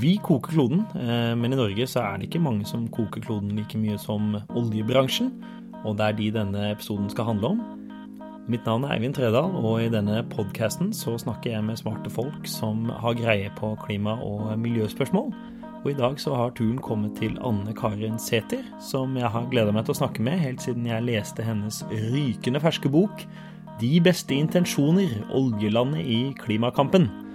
Vi koker kloden, eh, men i Norge så er det ikke mange som koker kloden like mye som oljebransjen, og det er de denne episoden skal handle om. Mitt navn er Eivind Tredal, og i denne podkasten så snakker jeg med smarte folk som har greie på klima- og miljøspørsmål. Og i dag så har turen kommet til Anne Karin Sæther, som jeg har gleda meg til å snakke med helt siden jeg leste hennes rykende ferske bok 'De beste intensjoner oljelandet i klimakampen'.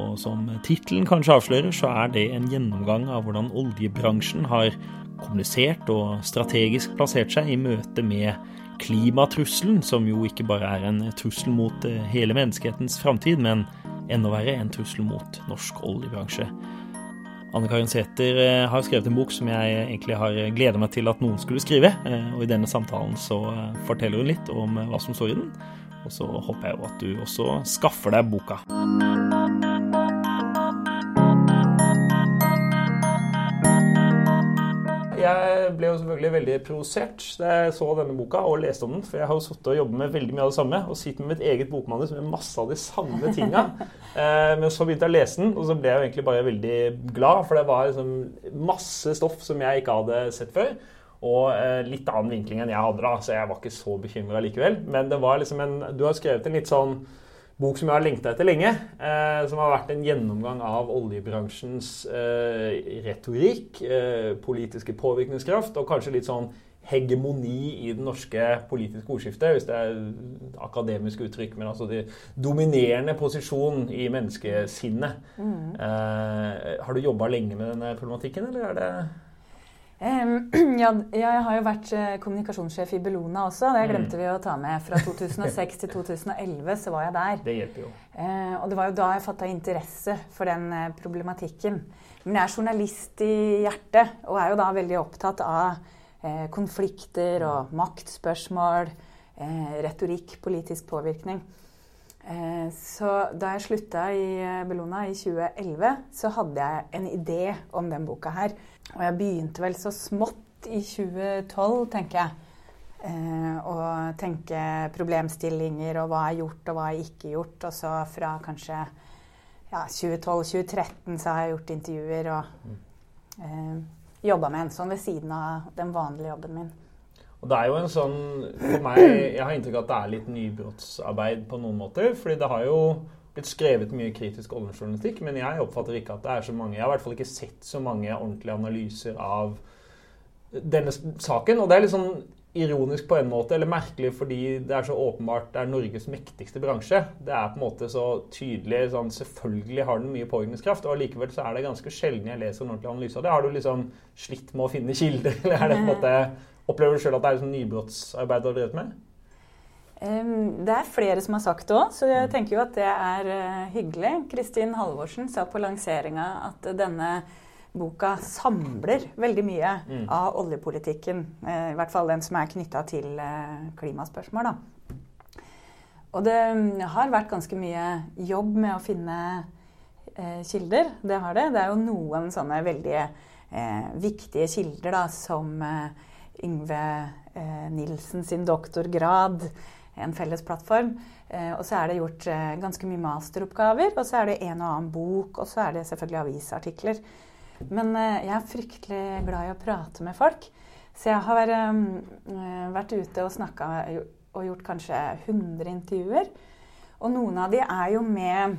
Og som tittelen kanskje avslører, så er det en gjennomgang av hvordan oljebransjen har kommunisert og strategisk plassert seg i møte med klimatrusselen, som jo ikke bare er en trussel mot eh, hele menneskehetens framtid, men enda verre en trussel mot norsk oljebransje. Anne Karin Sæther eh, har skrevet en bok som jeg egentlig har gleda meg til at noen skulle skrive. Eh, og i denne samtalen så forteller hun litt om hva som står i den. Og så håper jeg jo at du også skaffer deg boka. Jeg ble jo selvfølgelig veldig provosert da jeg så denne boka og leste om den. For jeg har jo sittet og jobbet med veldig mye av det samme og sitter med mitt eget bokmanus med masse av de samme tinga. Eh, men så begynte jeg å lese den, og så ble jeg jo egentlig bare veldig glad. For det var liksom masse stoff som jeg ikke hadde sett før. Og eh, litt annen vinkling enn jeg hadde da, så jeg var ikke så bekymra likevel. Men det var liksom en Du har skrevet en litt sånn bok som jeg har lengta etter lenge. Eh, som har vært en gjennomgang av oljebransjens eh, retorikk, eh, politiske påvirkningskraft og kanskje litt sånn hegemoni i det norske politiske ordskiftet, hvis det er akademisk uttrykk, men altså de dominerende posisjon i menneskesinnet. Mm. Eh, har du jobba lenge med denne problematikken, eller er det ja, jeg har jo vært eh, kommunikasjonssjef i Bellona også. Det glemte vi å ta med. Fra 2006 til 2011 så var jeg der. Det hjelper jo. Eh, og det var jo da jeg fatta interesse for den eh, problematikken. Men jeg er journalist i hjertet og er jo da veldig opptatt av konflikter og maktspørsmål, retorikk, politisk påvirkning. Så da jeg slutta i Bellona i 2011, så hadde jeg en idé om den boka her. Og jeg begynte vel så smått i 2012, tenker jeg. Eh, å tenke problemstillinger og hva er gjort og hva er ikke gjort. Og så fra kanskje ja, 2012-2013 så har jeg gjort intervjuer og eh, jobba med en sånn ved siden av den vanlige jobben min. Og det er jo en sånn For meg Jeg har inntrykk av at det er litt nybrottsarbeid på noen måter. fordi det har jo blitt skrevet mye kritisk oljejournalistikk, men jeg oppfatter ikke at det er så mange Jeg har i hvert fall ikke sett så mange ordentlige analyser av denne saken. Og det er litt sånn ironisk på en måte, eller merkelig fordi det er så åpenbart det er Norges mektigste bransje. Det er på en måte så tydelig sånn, Selvfølgelig har den mye påvirkningskraft, og allikevel så er det ganske sjelden jeg leser en ordentlig analyse av det. Har du liksom slitt med å finne kilder, eller er det på en måte Opplever du sjøl at det er sånn nybrottsarbeid du har drevet med? Det er flere som har sagt det òg, så jeg mm. tenker jo at det er eh, hyggelig. Kristin Halvorsen sa på lanseringa at denne boka samler veldig mye mm. av oljepolitikken. Eh, I hvert fall den som er knytta til eh, klimaspørsmål. Da. Og det mm, har vært ganske mye jobb med å finne eh, kilder. Det har det. Det er jo noen sånne veldig eh, viktige kilder, da, som eh, Yngve Nilsen sin doktorgrad en felles plattform. Eh, og så er det gjort eh, ganske mye masteroppgaver, og så er det en og annen bok, og så er det selvfølgelig avisartikler. Men eh, jeg er fryktelig glad i å prate med folk. Så jeg har vært ute og snakka og gjort kanskje 100 intervjuer. Og noen av de er jo med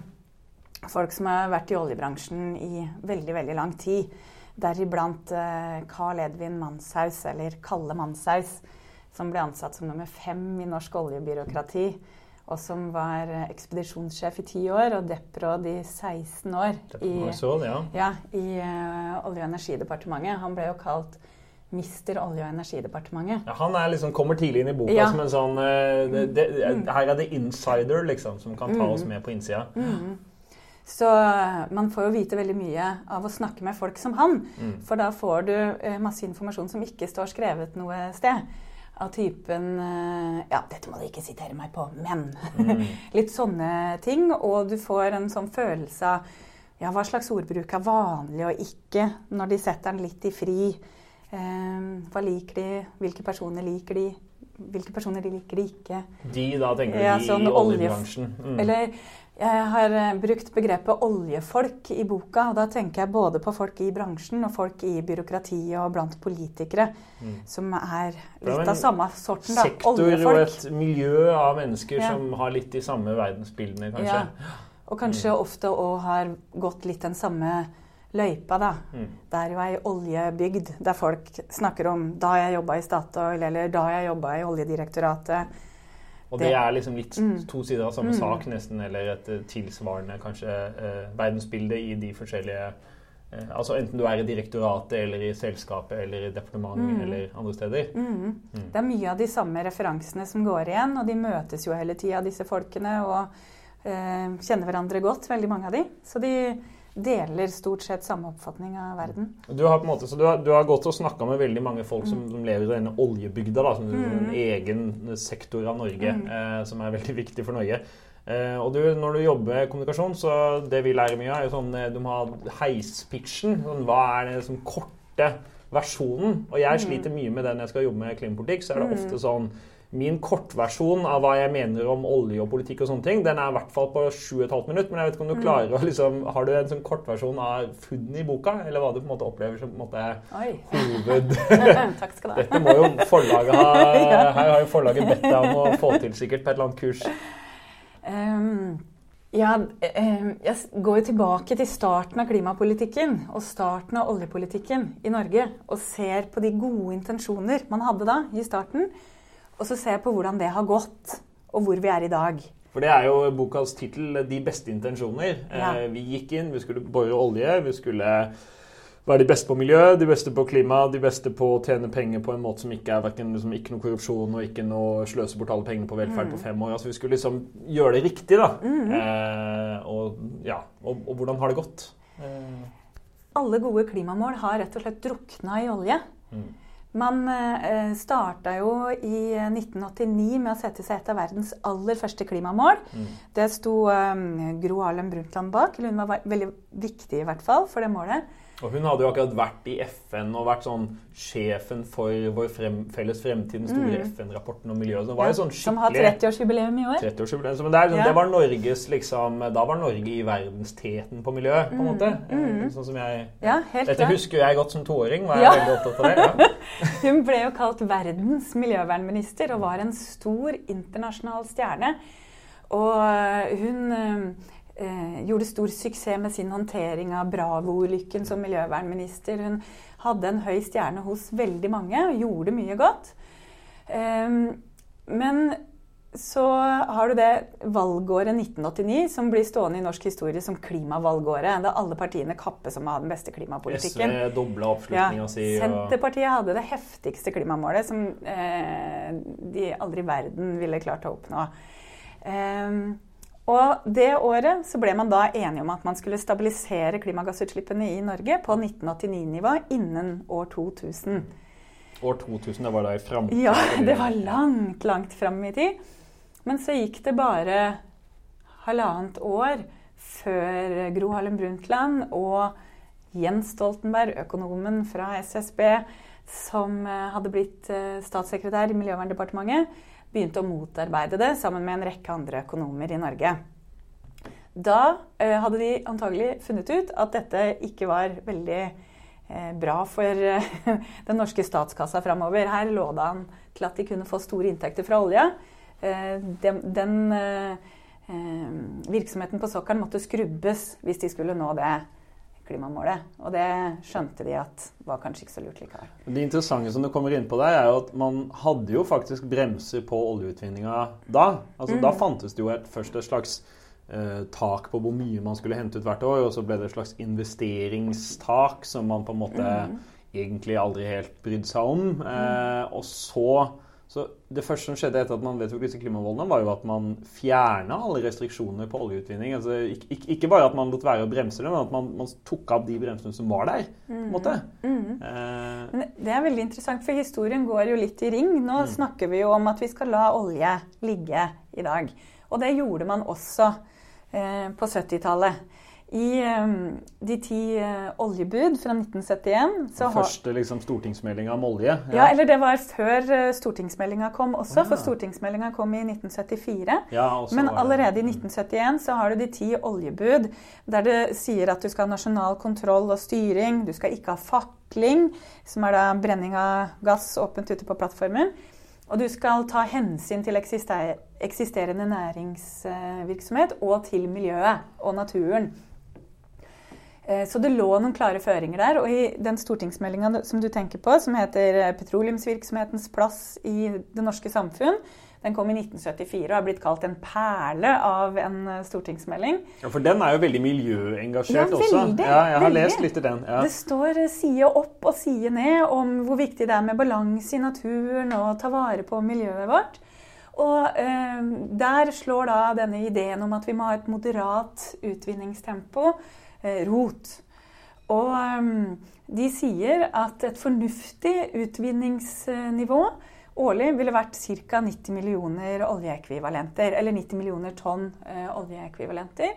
folk som har vært i oljebransjen i veldig, veldig lang tid. Deriblant Carl Edvin Manshaus, eller Kalle Manshaus som ble ansatt som nummer fem i norsk oljebyråkrati. Og som var ekspedisjonssjef i ti år og deppråd i 16 år. I, ja. Ja, i uh, Olje- og energidepartementet. Han ble jo kalt Mister Olje- og energidepartementet. Ja, han liksom, kommer tidlig inn i boka ja. som en sånn uh, det, det, mm. Her er det insider liksom, som kan ta oss mm. med på innsida. Mm. Så eh, man får jo vite veldig mye av å snakke med folk som han. Mm. For da får du uh, masse informasjon som ikke står skrevet noe sted av typen eh, Ja, dette må du ikke sitere meg på, men mm. Litt sånne ting. Og du får en sånn følelse av ja, hva slags ordbruk er vanlig og ikke, når de setter den litt i fri. Eh, hva liker de? Hvilke personer liker de? Hvilke personer de liker de ikke? De, da tenker du ja, sånn i oljebransjen? Mm. Eller Jeg har eh, brukt begrepet oljefolk i boka, og da tenker jeg både på folk i bransjen og folk i byråkratiet og blant politikere, mm. som er litt av samme sorten. da. Sektor oljefolk. og et miljø av mennesker ja. som har litt de samme verdensbildene, kanskje. Ja. Og kanskje mm. ofte òg har gått litt den samme løypa, da. Mm. Det er jo ei oljebygd der folk snakker om da jeg jobba i Statoil, eller da jeg jobba i Oljedirektoratet. Og det, det er liksom litt mm. to sider av samme mm. sak, nesten, eller et eh, tilsvarende kanskje eh, verdensbilde i de forskjellige eh, Altså enten du er i direktoratet eller i selskapet eller i departementet mm. eller andre steder. Mm. Mm. Det er mye av de samme referansene som går igjen, og de møtes jo hele tida, disse folkene, og eh, kjenner hverandre godt, veldig mange av de. Så de deler stort sett samme oppfatning av verden. Du har, på en måte, så du har, du har gått og snakka med veldig mange folk som, lever i denne oljebygda, da, som mm. en egen sektor av Norge, mm. eh, som er veldig viktig for Norge. Eh, og du, når du jobber med kommunikasjon, så det vi lærer mye av, er jo sånn eh, Du må ha heispitchen. Sånn, hva er den sånn korte versjonen? Og jeg mm. sliter mye med det når jeg skal jobbe med klimapolitikk. Så er det mm. ofte sånn Min kortversjon av hva jeg mener om olje og politikk, og sånne ting, den er i hvert fall på 7,5 minutter. Men jeg vet ikke om du mm. klarer å liksom, Har du en sånn kortversjon av funnet i boka? Eller hva du på en måte opplever som på en måte, hoved... Takk skal du ha. Dette må jo forlaget ha Her har jo forlaget bedt deg om å få til sikkert på et eller annet kurs. Um, ja, jeg går jo tilbake til starten av klimapolitikken og starten av oljepolitikken i Norge og ser på de gode intensjoner man hadde da i starten. Og så ser jeg på hvordan det har gått, og hvor vi er i dag. For det er jo bokas tittel 'De beste intensjoner'. Ja. Eh, vi gikk inn, vi skulle bore olje, vi skulle være de beste på miljø, de beste på klima, de beste på å tjene penger på en måte som ikke er verken, liksom, ikke noe korrupsjon og ikke noe sløse bort alle pengene på velferd mm. på fem år. Altså Vi skulle liksom gjøre det riktig, da. Mm. Eh, og, ja, og, og, hvordan har det gått? Eh. Alle gode klimamål har rett og slett drukna i olje. Mm. Man eh, starta jo i 1989 med å sette seg et av verdens aller første klimamål. Mm. Det sto um, Gro Harlem Brundtland bak. eller Hun var veldig viktig i hvert fall for det målet. Og hun hadde jo akkurat vært i FN og vært sånn sjefen for vår frem, felles fremtid, den store mm. FN-rapporten om miljøet. Det var jo sånn Som har 30-årsjubileum i år. 30 -årsjubileum, men det, ja. det, var Norges liksom Da var Norge i verdensteten på miljø, på en mm. måte. Mm. Sånn som jeg ja, helt Dette klart. husker jeg godt som toåring. Var jeg ja. veldig opptatt av det. hun ble jo kalt verdens miljøvernminister og var en stor internasjonal stjerne. Og hun eh, gjorde stor suksess med sin håndtering av Bravo-ulykken som miljøvernminister. Hun hadde en høy stjerne hos veldig mange og gjorde mye godt. Eh, men så har du det valgåret 1989 som blir stående i norsk historie som klimavalgåret. Da alle partiene kappes om å ha den beste klimapolitikken. SV dobla oppslutninga ja, si. Og... Senterpartiet hadde det heftigste klimamålet som eh, de aldri i verden ville klart å oppnå. Eh, og det året så ble man da enige om at man skulle stabilisere klimagassutslippene i Norge på 1989-nivå innen år 2000. År 2000, det var da i framtiden? Ja, det var langt, langt fram i tid. Men så gikk det bare halvannet år før Gro Harlem Brundtland og Jens Stoltenberg, økonomen fra SSB, som eh, hadde blitt eh, statssekretær i Miljøverndepartementet, begynte å motarbeide det sammen med en rekke andre økonomer i Norge. Da eh, hadde de antagelig funnet ut at dette ikke var veldig eh, bra for eh, den norske statskassa framover. Her lå det an til at de kunne få store inntekter fra olje. Den, den virksomheten på sokkelen måtte skrubbes hvis de skulle nå det klimamålet. Og det skjønte de at var kanskje ikke så lurt likevel. Det interessante som du kommer inn på der, er jo at man hadde jo faktisk bremser på oljeutvinninga da. Altså mm. Da fantes det jo et, først et slags eh, tak på hvor mye man skulle hente ut hvert år, og så ble det et slags investeringstak som man på en måte mm. egentlig aldri helt brydde seg om. Eh, og så så Det første som skjedde etter at man vedtok disse klimamålene, var jo at man fjerna alle restriksjoner på oljeutvinning. Altså, ikke, ikke, bare at man lot være å bremse det, men at man, man tok av de bremsene som var der. på en måte. Mm. Mm. Eh. Det er veldig interessant, for historien går jo litt i ring. Nå mm. snakker vi jo om at vi skal la olje ligge i dag. Og det gjorde man også eh, på 70-tallet. I um, de ti uh, oljebud fra 1971 så Første liksom, stortingsmeldinga om olje? Ja. ja. eller det var før uh, stortingsmeldinga kom også. Ja. For stortingsmeldinga kom i 1974. Ja, Men allerede i 1971 så har du de ti oljebud der det sier at du skal ha nasjonal kontroll og styring. Du skal ikke ha fakling, som er da brenning av gass åpent ute på plattformen. Og du skal ta hensyn til eksisterende næringsvirksomhet og til miljøet og naturen. Eh, så det lå noen klare føringer der. Og i den stortingsmeldinga som du tenker på, som heter eh, 'Petroleumsvirksomhetens plass i det norske samfunn', den kom i 1974 og har blitt kalt en perle av en eh, stortingsmelding. Ja, For den er jo veldig miljøengasjert ja, også. Ja, jeg har veldig. lest litt i den. Ja. Det står side opp og side ned om hvor viktig det er med balanse i naturen og ta vare på miljøet vårt. Og eh, der slår da denne ideen om at vi må ha et moderat utvinningstempo rot. Og ehm, de sier at et fornuftig utvinningsnivå årlig ville vært ca. 90 millioner oljeekvivalenter. Eller 90 millioner tonn eh, oljeekvivalenter.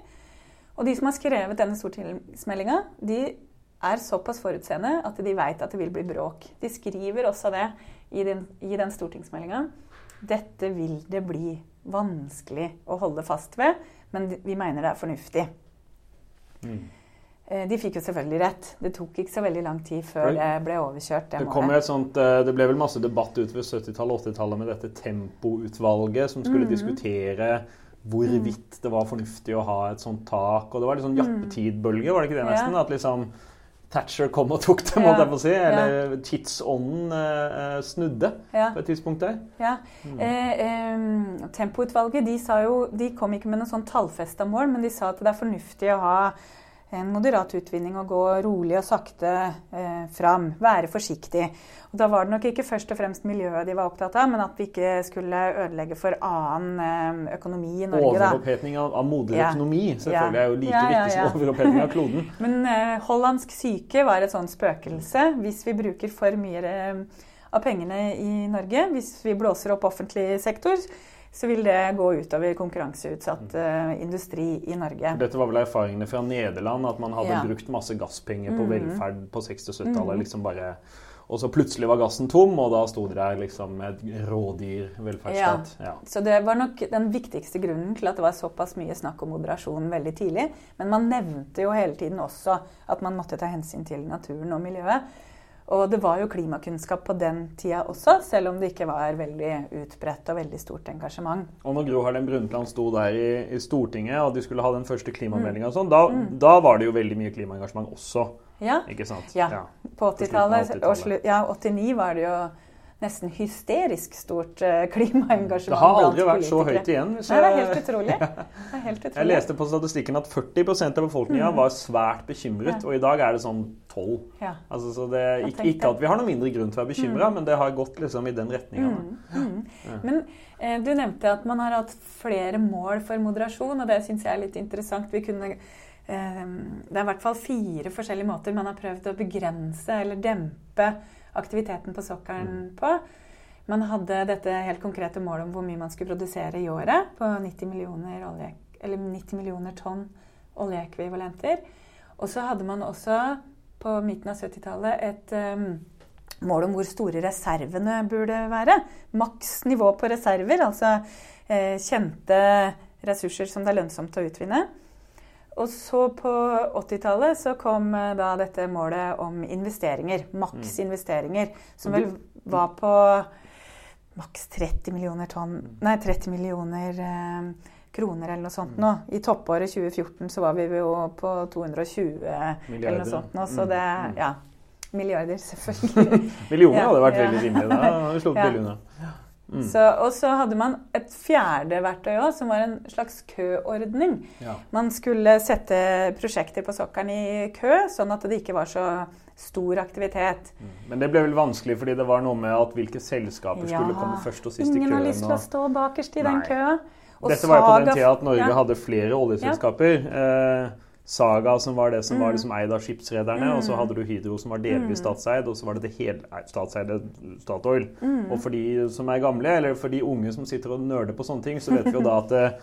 Og de som har skrevet denne stortingsmeldinga, de er såpass forutseende at de veit at det vil bli bråk. De skriver også det i den, i den stortingsmeldinga. Dette vil det bli vanskelig å holde fast ved, men vi mener det er fornuftig. Mm. Eh, de fikk jo selvfølgelig rett. Det tok ikke så veldig lang tid før det ble overkjørt. Det, det, sånt, eh, det, ble vel masse debatt utover 70-tallet og 80-tallet med dette tempoutvalget som skulle mm. diskutere hvorvidt det var fornuftig å ha et sånt tak. Og det var litt sånn mm. jappetidbølge, var det ikke det nesten? Ja. At liksom Thatcher kom og tok det, måtte jeg få si. Eller ja. tidsånden eh, snudde ja. på et tidspunkt der. Ja. Mm. Eh, eh, tempoutvalget de, jo, de kom ikke med noe sånn tallfesta mål, men de sa at det er fornuftig å ha en moderat utvinning og gå rolig og sakte eh, fram. Være forsiktig. Og da var det nok ikke først og fremst miljøet de var opptatt av, men at vi ikke skulle ødelegge for annen eh, økonomi i Norge. Overopphetning av, av modig ja. økonomi selvfølgelig er jo like ja, ja, viktig som overopphetning av kloden. men eh, hollandsk syke var et sånt spøkelse. Hvis vi bruker for mye eh, av pengene i Norge, hvis vi blåser opp offentlig sektor, så vil det gå utover konkurranseutsatt uh, industri i Norge. Dette var vel erfaringene fra Nederland, at man hadde ja. brukt masse gasspenger på mm. velferd på 60- og 70-tallet. liksom bare... og så plutselig var gassen tom, og da sto det der liksom med et rådyr velferdsstat. Ja. ja. Så det var nok den viktigste grunnen til at det var såpass mye snakk om moderasjon veldig tidlig. Men man nevnte jo hele tiden også at man måtte ta hensyn til naturen og miljøet. Og det var jo klimakunnskap på den tida også, selv om det ikke var veldig utbredt og veldig stort engasjement. Og når Gro Harlem Brundtland sto der i, i, Stortinget og de skulle ha den første klimameldinga, mm. sånn, da, mm. da, var det jo veldig mye klimaengasjement også. Ja. Ikke sant? Ja. ja. På 80-tallet. 80 ja, 89 var det jo nesten hysterisk stort eh, klimaengasjement. Det har aldri vært så høyt igjen. Nei, det er helt utrolig. Er helt utrolig. Jeg leste på statistikken at 40% av befolkninga mm. var svært bekymret, ja. og i dag er det sånn 12 ja. altså, så det, ikke, ikke, at vi har noen mindre grunn til å være bekymra, mm. men det har gått liksom i den retninga. Mm. mm. Ja. Men eh, du nevnte at man har hatt flere mål for moderasjon, og det syns jeg er litt interessant. Vi kunne eh, det er i hvert fall fire forskjellige måter man har prøvd å begrense eller dempe aktiviteten på sokkelen mm. på. Man hadde dette helt konkrete målet om hvor mye man skulle produsere i året, på 90 millioner, olje, 90 millioner tonn oljeekvivalenter. Og så hadde man også på midten av 70-tallet et um, mål om hvor store reservene burde være. Maks nivå på reserver, altså eh, kjente ressurser som det er lønnsomt å utvinne. Og så på 80-tallet så kom eh, da dette målet om investeringer. Maks mm. investeringer. Som vel var på maks 30 millioner tonn Nei, 30 millioner eh, kroner eller noe sånt mm. nå. I toppåret 2014 så var vi jo på 220 Milliarder. eller noe sånt nå. Så mm. det Ja. Milliarder, selvfølgelig. Millioner hadde vært veldig rimelig. Da hadde vi slått billene. Mm. Så, og så hadde man et fjerde verktøy òg, som var en slags køordning. Ja. Man skulle sette prosjekter på sokkelen i kø, sånn at det ikke var så stor aktivitet. Mm. Men det ble vel vanskelig fordi det var noe med at hvilke selskaper ja, skulle komme først og sist i køen? Ingen har lyst til å stå bakerst i Nei. den køa. Dette var jo på den tida at Norge ja. hadde flere oljeselskaper. Eh, Saga, som var det som var liksom eid av skipsrederne. Mm. Og så hadde du Hydro, som var delvis mm. statseid. Og så var det det helstatseide Statoil. Mm. Og for de som er gamle, eller for de unge som sitter og nøler på sånne ting, så vet vi jo da at eh,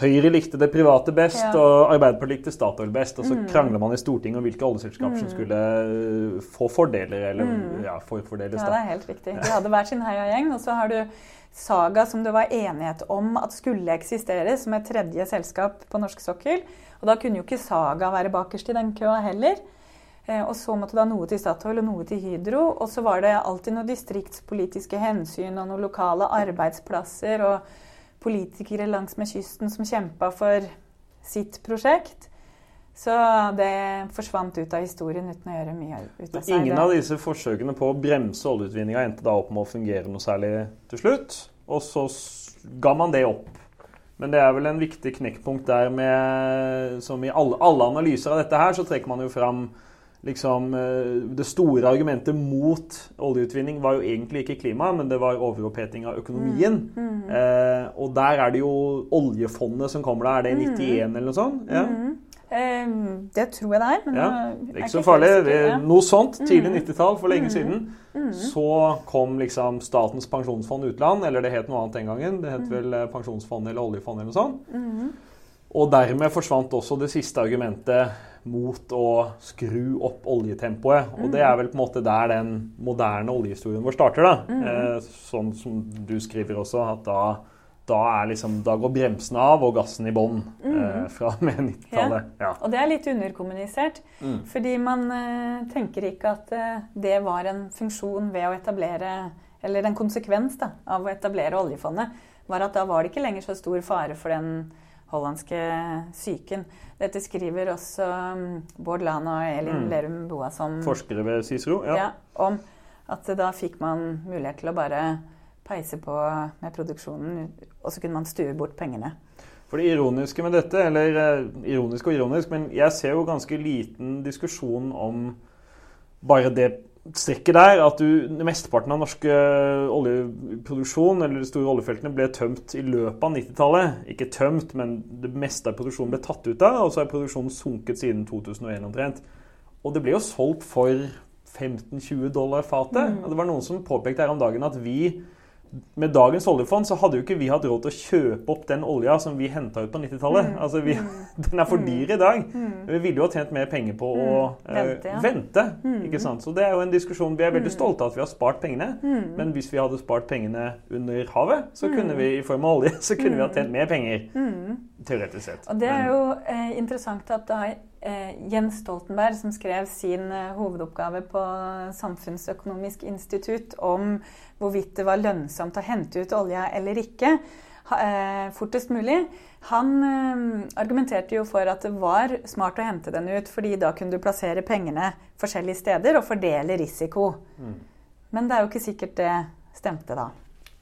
Høyre likte det private best, Ja. og Arbeiderpartiet likte Statoil best. Og så krangler man i Stortinget om hvilke oljeselskap Mm. som skulle eh, få fordeler, eller ja, forfordeles. Ja, det er helt riktig. De hadde hver sin heiagjeng. Og så har du Saga, som det var enighet om at skulle eksistere som et tredje selskap på norsk sokkel. Og da kunne jo ikke Saga være bakerst i den køa heller. Eh, Og så måtte da noe til Statoil og noe til Hydro. Og så var det alltid noen distriktspolitiske hensyn og noen lokale arbeidsplasser og politikere langs med kysten som kjempa for sitt prosjekt. Så det forsvant ut av historien uten å gjøre mye ut av seg. Ingen av disse forsøkene på å bremse oljeutvinninga endte da opp med å fungere noe særlig til slutt. Og så ga man det opp. Men det er vel en viktig knekkpunkt der med Som i alle, alle analyser av dette her, så trekker man jo fram liksom eh, Det store argumentet mot oljeutvinning var jo egentlig ikke klima, men det var overoppheting av økonomien. Mm, Eh, og der er det jo oljefondet som kommer da. Er det i 91 eller noe sånt? Ja. Mm. Eh, det tror jeg det er. Men Ja, Det er ikke så farlig. noe sånt. Tidlig Mm. 90-tall, for lenge siden. Så kom liksom Statens pensjonsfond utland, eller det het noe annet den gangen. Det het vel pensjonsfond Pensjonsfondet eller oljefond eller noe sånt. Og dermed forsvant også det siste argumentet mot å skru opp oljetempoet. Og det er vel på en måte der den moderne oljehistorien vår starter, da. Eh, sånn som du skriver også, at da, da, er liksom, da går bremsene av og gassen i bånn eh, fra og med 90-tallet. Ja. Og det er litt underkommunisert. Mm. Fordi man eh, tenker ikke at eh, det var en funksjon ved å etablere Eller en konsekvens da, av å etablere oljefondet. Var at da var det ikke lenger så stor fare for den hollandske syken. Dette skriver også mm, Bård Lahn og Elin Mm. Lerum Boa som Forskere ved Cicero. Ja. Ja, om at da fikk man mulighet til å bare peise på med produksjonen, og så kunne man stue bort pengene. For det ironiske med dette, eller eh, ironisk og ironisk, men jeg ser jo ganske liten diskusjon om bare det strekket der, at du, mesteparten av norske oljeproduksjon, eller de store oljefeltene, ble tømt i løpet av 90-tallet. Ikke tømt, men det meste av produksjonen ble tatt ut av, og så er produksjonen sunket siden 2001 omtrent. Og det ble jo solgt for 15-20 dollar fatet. Og det var noen som påpekte her om dagen at vi med dagens oljefond så hadde jo ikke vi hatt råd til å kjøpe opp den olja som vi henta ut på 90-tallet. Altså vi, Den er for dyr i dag. Vi ville jo ha tjent mer penger på å eh, Vente, ja. vente. Ikke sant? Så det er jo en diskusjon Vi er veldig stolte av at vi har spart pengene. Men hvis vi hadde spart pengene under havet, så kunne vi i form av olje, så kunne vi ha tjent mer penger. Teoretisk sett. Og det er jo eh, interessant at da Jens Stoltenberg, som skrev sin eh, hovedoppgave på Samfunnsøkonomisk institutt om hvorvidt det var lønnsomt å hente ut olja eller ikke, eh, fortest mulig, han eh, argumenterte jo for at det var smart å hente den ut, fordi da kunne du plassere pengene forskjellige steder og fordele risiko. Mm. Men det er jo ikke sikkert det stemte da.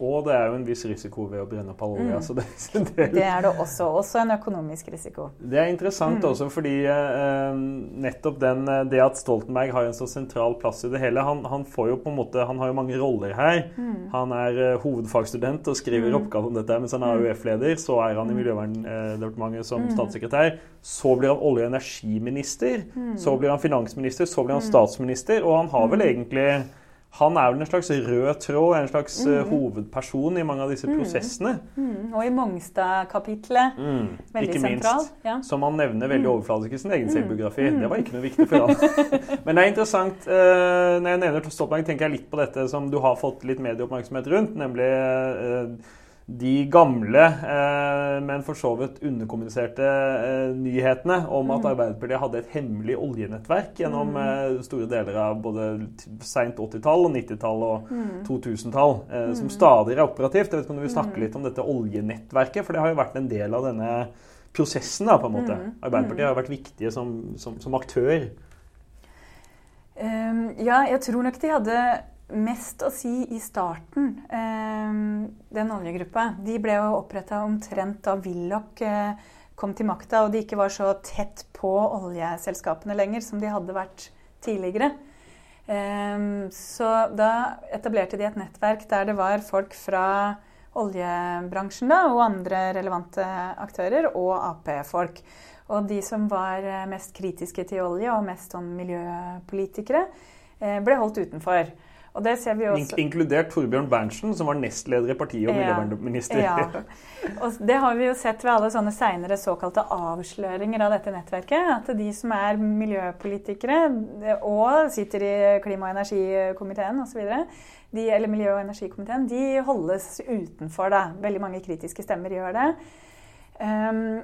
Og det er jo en viss risiko ved å brenne opp all olja. Mm. det, det, Det er det også. Også en økonomisk risiko. Det er interessant også fordi eh, nettopp den, eh, det at Stoltenberg har en så sentral plass i det hele han, han får jo på en måte, han har jo mange roller her. Han er eh, hovedfagstudent og skriver oppgave om dette mens han er AUF-leder. Så er han i Miljøverndepartementet som statssekretær. Så blir han olje- og energiminister. Så blir han finansminister. Så blir han statsminister. Og han har vel egentlig han er vel en slags rød tråd, en slags eh, hovedperson i mange av disse prosessene. Mm, og i Mongstad-kapitlet Mm, Veldig ikke sentral. minst. Ja. Som han nevner veldig overfladisk i sin egen selvbiografi. Det var ikke noe viktig for han. Men det er interessant eh, Når jeg nevner Stoltenberg, tenker jeg litt på dette som du har fått litt medieoppmerksomhet rundt, nemlig eh, de gamle, eh, men for så vidt underkommuniserte eh, nyhetene om at Arbeiderpartiet hadde et hemmelig oljenettverk gjennom eh, store deler av både seint 80-tall, og 90-tall og 2000-tall, eh, som stadig er operativt. Jeg vet ikke om du vil snakke litt om dette oljenettverket, for det har jo vært en del av denne prosessen, da, på en måte. Arbeiderpartiet har vært viktige som, som, som aktør. Um, ja, jeg tror nok de hadde mest å si i starten, um, den oljegruppa. De ble jo oppretta omtrent da Willoch eh, kom til makta, og de ikke var så tett på oljeselskapene lenger som de hadde vært tidligere. Um, så da etablerte de et nettverk der det var folk fra oljebransjen da, og andre relevante aktører, og Ap-folk. Og de som var eh, mest kritiske til olje, og mest sånn miljøpolitikere, eh, ble holdt utenfor. Og det ser vi også. Inkludert Torbjørn Berntsen, som var nestleder i partiet og miljøvernminister. Ja. Og det har vi jo sett ved alle sånne seinere såkalte avsløringer av dette nettverket. At de som er miljøpolitikere og sitter i klima- og energikomiteen osv., eller miljø- og energikomiteen, de holdes utenfor. da. Veldig mange kritiske stemmer gjør det. Um,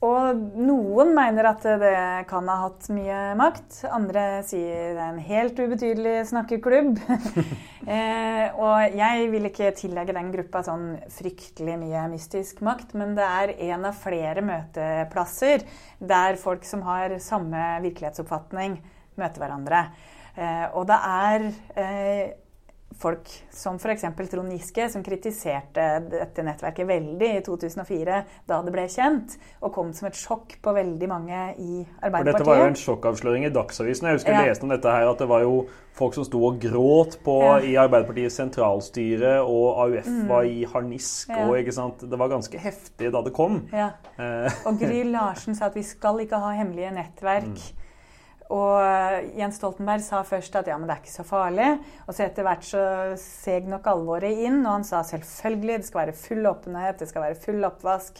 og noen mener at det kan ha hatt mye makt. Andre sier det er en helt ubetydelig snakkeklubb. eh, og jeg vil ikke tillegge den gruppa sånn fryktelig mye mystisk makt, men det er en av flere møteplasser der folk som har samme virkelighetsoppfatning, møter hverandre. Eh, og det er eh, folk som f.eks. Trond Giske, som kritiserte dette nettverket veldig i 2004 da det ble kjent, og kom som et sjokk på veldig mange i Arbeiderpartiet. For Dette var jo en sjokkavsløring i Dagsavisen. Jeg husker jeg ja. leste om dette her, at det var jo folk som sto og gråt på, ja. i Arbeiderpartiets sentralstyre, og AUF mm. var i harnisk. Ja. og ikke sant? Det var ganske heftig da det kom. Ja. Eh. og Gry Larsen sa at vi skal ikke ha hemmelige nettverk. Mm. Og Jens Stoltenberg sa først at ja, men det er ikke så farlig. Og så etter hvert så seg nok alvoret inn, og han sa selvfølgelig det skal være full åpenhet, det skal være full oppvask.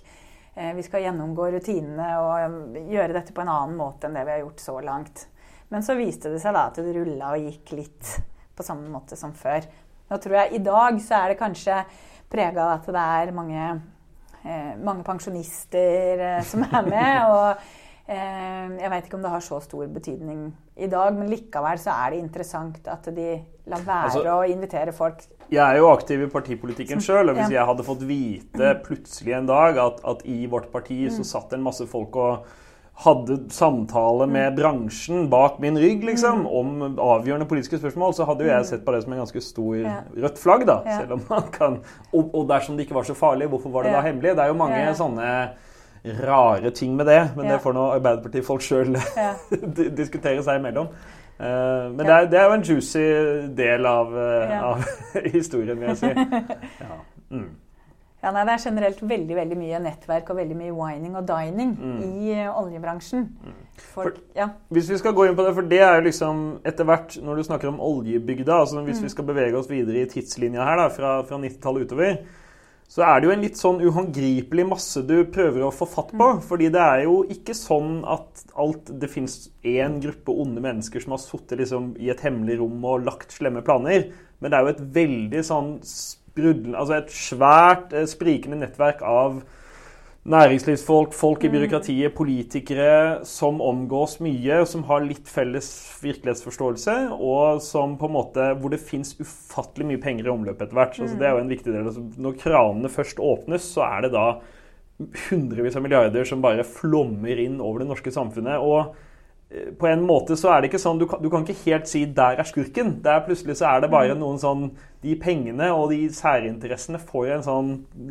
Eh, vi skal gjennomgå rutinene og gjøre dette på en annen måte enn det vi har gjort så langt. Men så viste det seg da at det rulla og gikk litt på samme måte som før. Nå tror jeg I dag så er det kanskje prega av at det er mange, eh, mange pensjonister eh, som er med. og Eh, jeg vet ikke om det har så stor betydning i dag, men likevel så er det interessant at de lar være altså, å invitere folk. Jeg er jo aktiv i partipolitikken sjøl, og hvis ja. jeg hadde fått vite plutselig en dag at, at i vårt parti så mm. satt en masse folk og hadde samtale med mm. bransjen bak min rygg liksom, mm. om avgjørende politiske spørsmål, så hadde jo jeg sett på det som en ganske stor rødt flagg. da, selv om man kan, Og, og dersom det ikke var så farlig, hvorfor var det da hemmelig? Det er jo mange sånne rare ting med det, men ja. det får nå Arbeiderpartifolk sjøl ja. diskutere seg imellom. Uh, men ja. det, er, det, er, jo en juicy del av, uh, av historien, vil jeg si. Mm. Ja, nei, Det er generelt veldig veldig mye nettverk og veldig mye wining og dining mm. i uh, oljebransjen. Mm. Folk, for, ja. Hvis vi skal gå inn på det, for det er jo liksom etter hvert Når du snakker om oljebygda, altså hvis mm. vi skal bevege oss videre i tidslinja her da, fra, fra 90-tallet utover, så er det jo en litt sånn uhåndgripelig masse du prøver å få fatt på. Mm. Fordi det er jo ikke sånn at alt, det fins én gruppe onde mennesker som har sittet liksom i et hemmelig rom og lagt slemme planer. Men det er jo et veldig sånn sprudlende Altså et svært eh, sprikende nettverk av næringslivsfolk, folk i mm. byråkratiet, politikere som omgås mye, som har litt felles virkelighetsforståelse, og som på en måte, hvor det fins ufattelig mye penger i omløpet etter hvert. Altså, det er jo en viktig del. Altså, når kranene først åpnes, så er det da hundrevis av milliarder som bare flommer inn over det norske samfunnet. og eh, på en måte så er det ikke sånn, du kan, du kan ikke helt si 'der er skurken'. Der plutselig så er det bare mm. noen sånn de pengene og de særinteressene får en sånn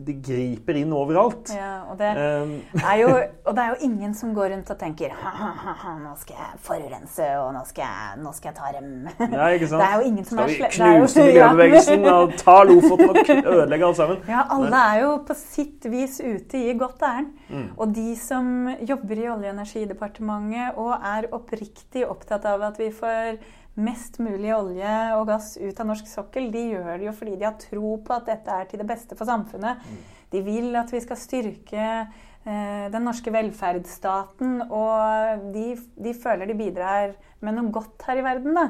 De griper inn overalt. Ja, og, det er jo, og det er jo ingen som går rundt og tenker ha-ha-ha, nå skal jeg forurense, og nå skal jeg, nå skal jeg ta dem. Ja, ikke sant? Det er jo ingen som skal vi knuse miljøbevegelsen ja. og ta Lofoten og ødelegge alt sammen? Ja, alle er jo på sitt vis ute i godt ærend. Mm. Og de som jobber i Olje- og energidepartementet og er oppriktig opptatt av at vi får mest mulig olje og gass ut av norsk sokkel, de gjør det jo fordi de har tro på at dette er til det beste for samfunnet. Mm. De vil at vi skal styrke eh, den norske velferdsstaten, og de, de, føler de bidrar med noe godt her i verden. Da.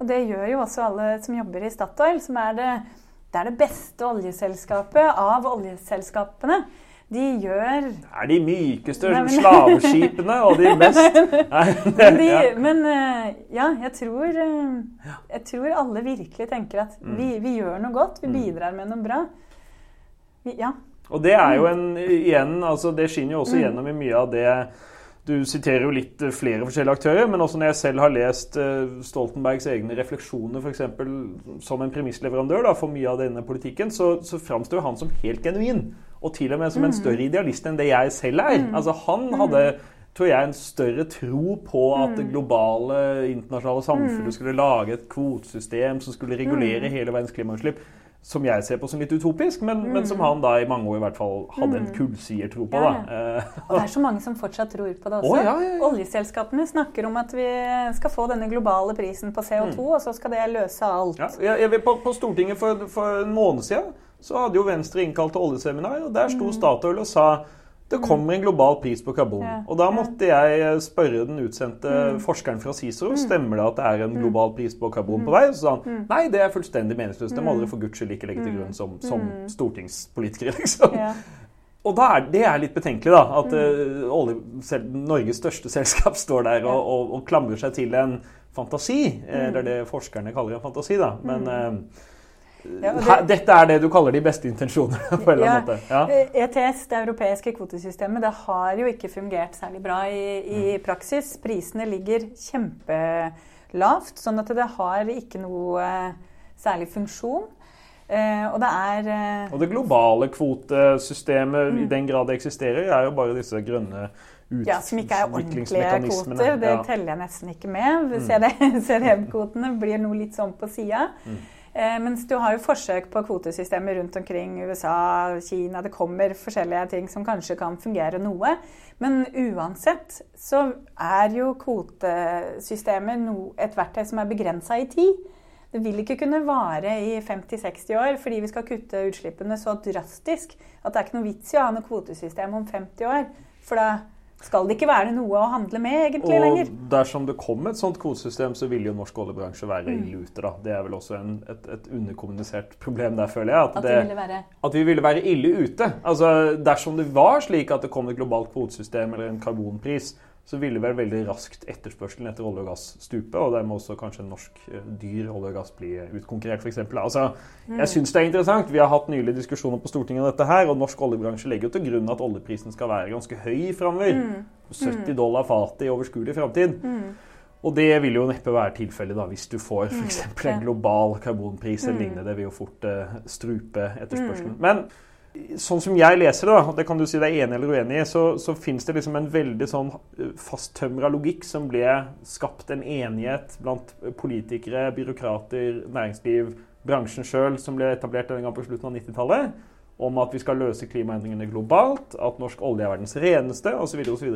Og det gjør jo også alle som jobber i Statoil, som er det, det, er det beste oljeselskapet av oljeselskapene de gjør Det er de mykeste Nei, men... slaveskipene og de mest Nei, men, de, ja. Men eh, ja, jeg tror, eh, jeg tror alle virkelig tenker at mm. vi, vi, gjør noe godt. Vi mm. bidrar med noe bra. Vi, ja. Og det er jo en igjen, altså det skinner jo også mm. gjennom i mye av det du siterer jo litt eh, flere forskjellige aktører, men også når jeg selv har lest Stoltenbergs egne refleksjoner f.eks. som en premissleverandør da, for mye av denne politikken, så, så framstår han som helt genuin. Og til og med som en mm. større idealist enn det jeg selv er. Mm. Altså Han mm. hadde tror jeg, en større tro på at det globale internasjonale samfunnet skulle lage et kvotesystem som skulle regulere hele verdens klimautslipp. som jeg ser på som litt utopisk, men, men, som han da i mange år i hvert fall hadde en kullsiertro på. Ja, Ja, Og det er så mange som fortsatt tror på det også. Oh, ja. Oljeselskapene snakker om at vi skal få denne globale prisen på CO2, og så skal det løse alt. Ja, jeg, jeg, på, på Stortinget for, for en måned siden så hadde jo Venstre innkalt til oljeseminar, og der sto Statoil og sa det kommer en global pris på karbon. Ja, Og da ja. måtte jeg spørre den utsendte forskeren fra CICERO stemmer det at det er en global pris på karbon på vei. Og Så sa han nei, det er fullstendig meningsløst. Det må dere for guds skyld ikke legge til grunn som, som stortingspolitikere. liksom. Ja. Og er, det er litt betenkelig, da. At uh, olje, selv, Norges største selskap står der og, og, og klamrer seg til en fantasi. eh, Eller det forskerne kaller en fantasi, da. Men eh, Ja, det- dette er det du kaller de beste intensjoner, på en eller annen måte. Ja. ETS, det europeiske kvotesystemet, det har jo ikke fungert særlig bra i, i Mm. praksis. Prisene ligger kjempelavt, sånn at det har ikke noe eh, særlig funksjon. Eh, og det er eh, Og det globale kvotesystemet, Mm. i den grad det eksisterer, er jo bare disse grønne ja, som ikke er ordentlige kvoter. Det Ja. Mm. teller jeg nesten ikke med. CDM-kvotene blir noe litt sånn på sida. Eh, mens du har jo forsøk på kvotesystemer rundt omkring USA, Kina. Det kommer forskjellige ting som kanskje kan fungere noe. Men uansett så er jo kvotesystemer et verktøy som er begrensa i tid. Det vil ikke kunne vare i 50-60 år fordi vi skal kutte utslippene så drastisk at det er ikke noe vits i å ha noe kvotesystem om 50 år. For da skal det ikke være noe å handle med egentlig lenger. Og dersom det kom et sånt kvotesystem, så ville jo norsk oljebransje være Mm. ille ute. da. Det er vel også en, et, et underkommunisert problem der, føler jeg. At det ville være at vi ville være ille ute. Altså, Dersom det var slik at det kom et globalt kvotesystem eller en karbonpris, så ville vel veldig raskt etterspørselen etter olje og gass stupe, og dermed også kanskje norsk eh, dyr olje og gass bli utkonkurrert, f.eks. Altså, jeg syns det er interessant. Vi har hatt nylig diskusjoner på Stortinget om dette her, og norsk oljebransje legger jo til grunn at oljeprisen skal være ganske høy framover. 70 dollar fatet i overskuelig framtid. Og det vil jo neppe være tilfellet da, hvis du får eksempel en global karbonpris eller lignende. Det vil jo fort eh, strupe etterspørselen. Men sånn som jeg leser det, og det kan du si deg enig eller uenig i, så, så fins det liksom en veldig sånn eh, fasttømra logikk som ble skapt en enighet blant politikere, byråkrater, næringsliv, bransjen sjøl, som ble etablert denne gang på slutten av 90-tallet, om at vi skal løse klimaendringene globalt, at norsk olje er verdens reneste, osv., osv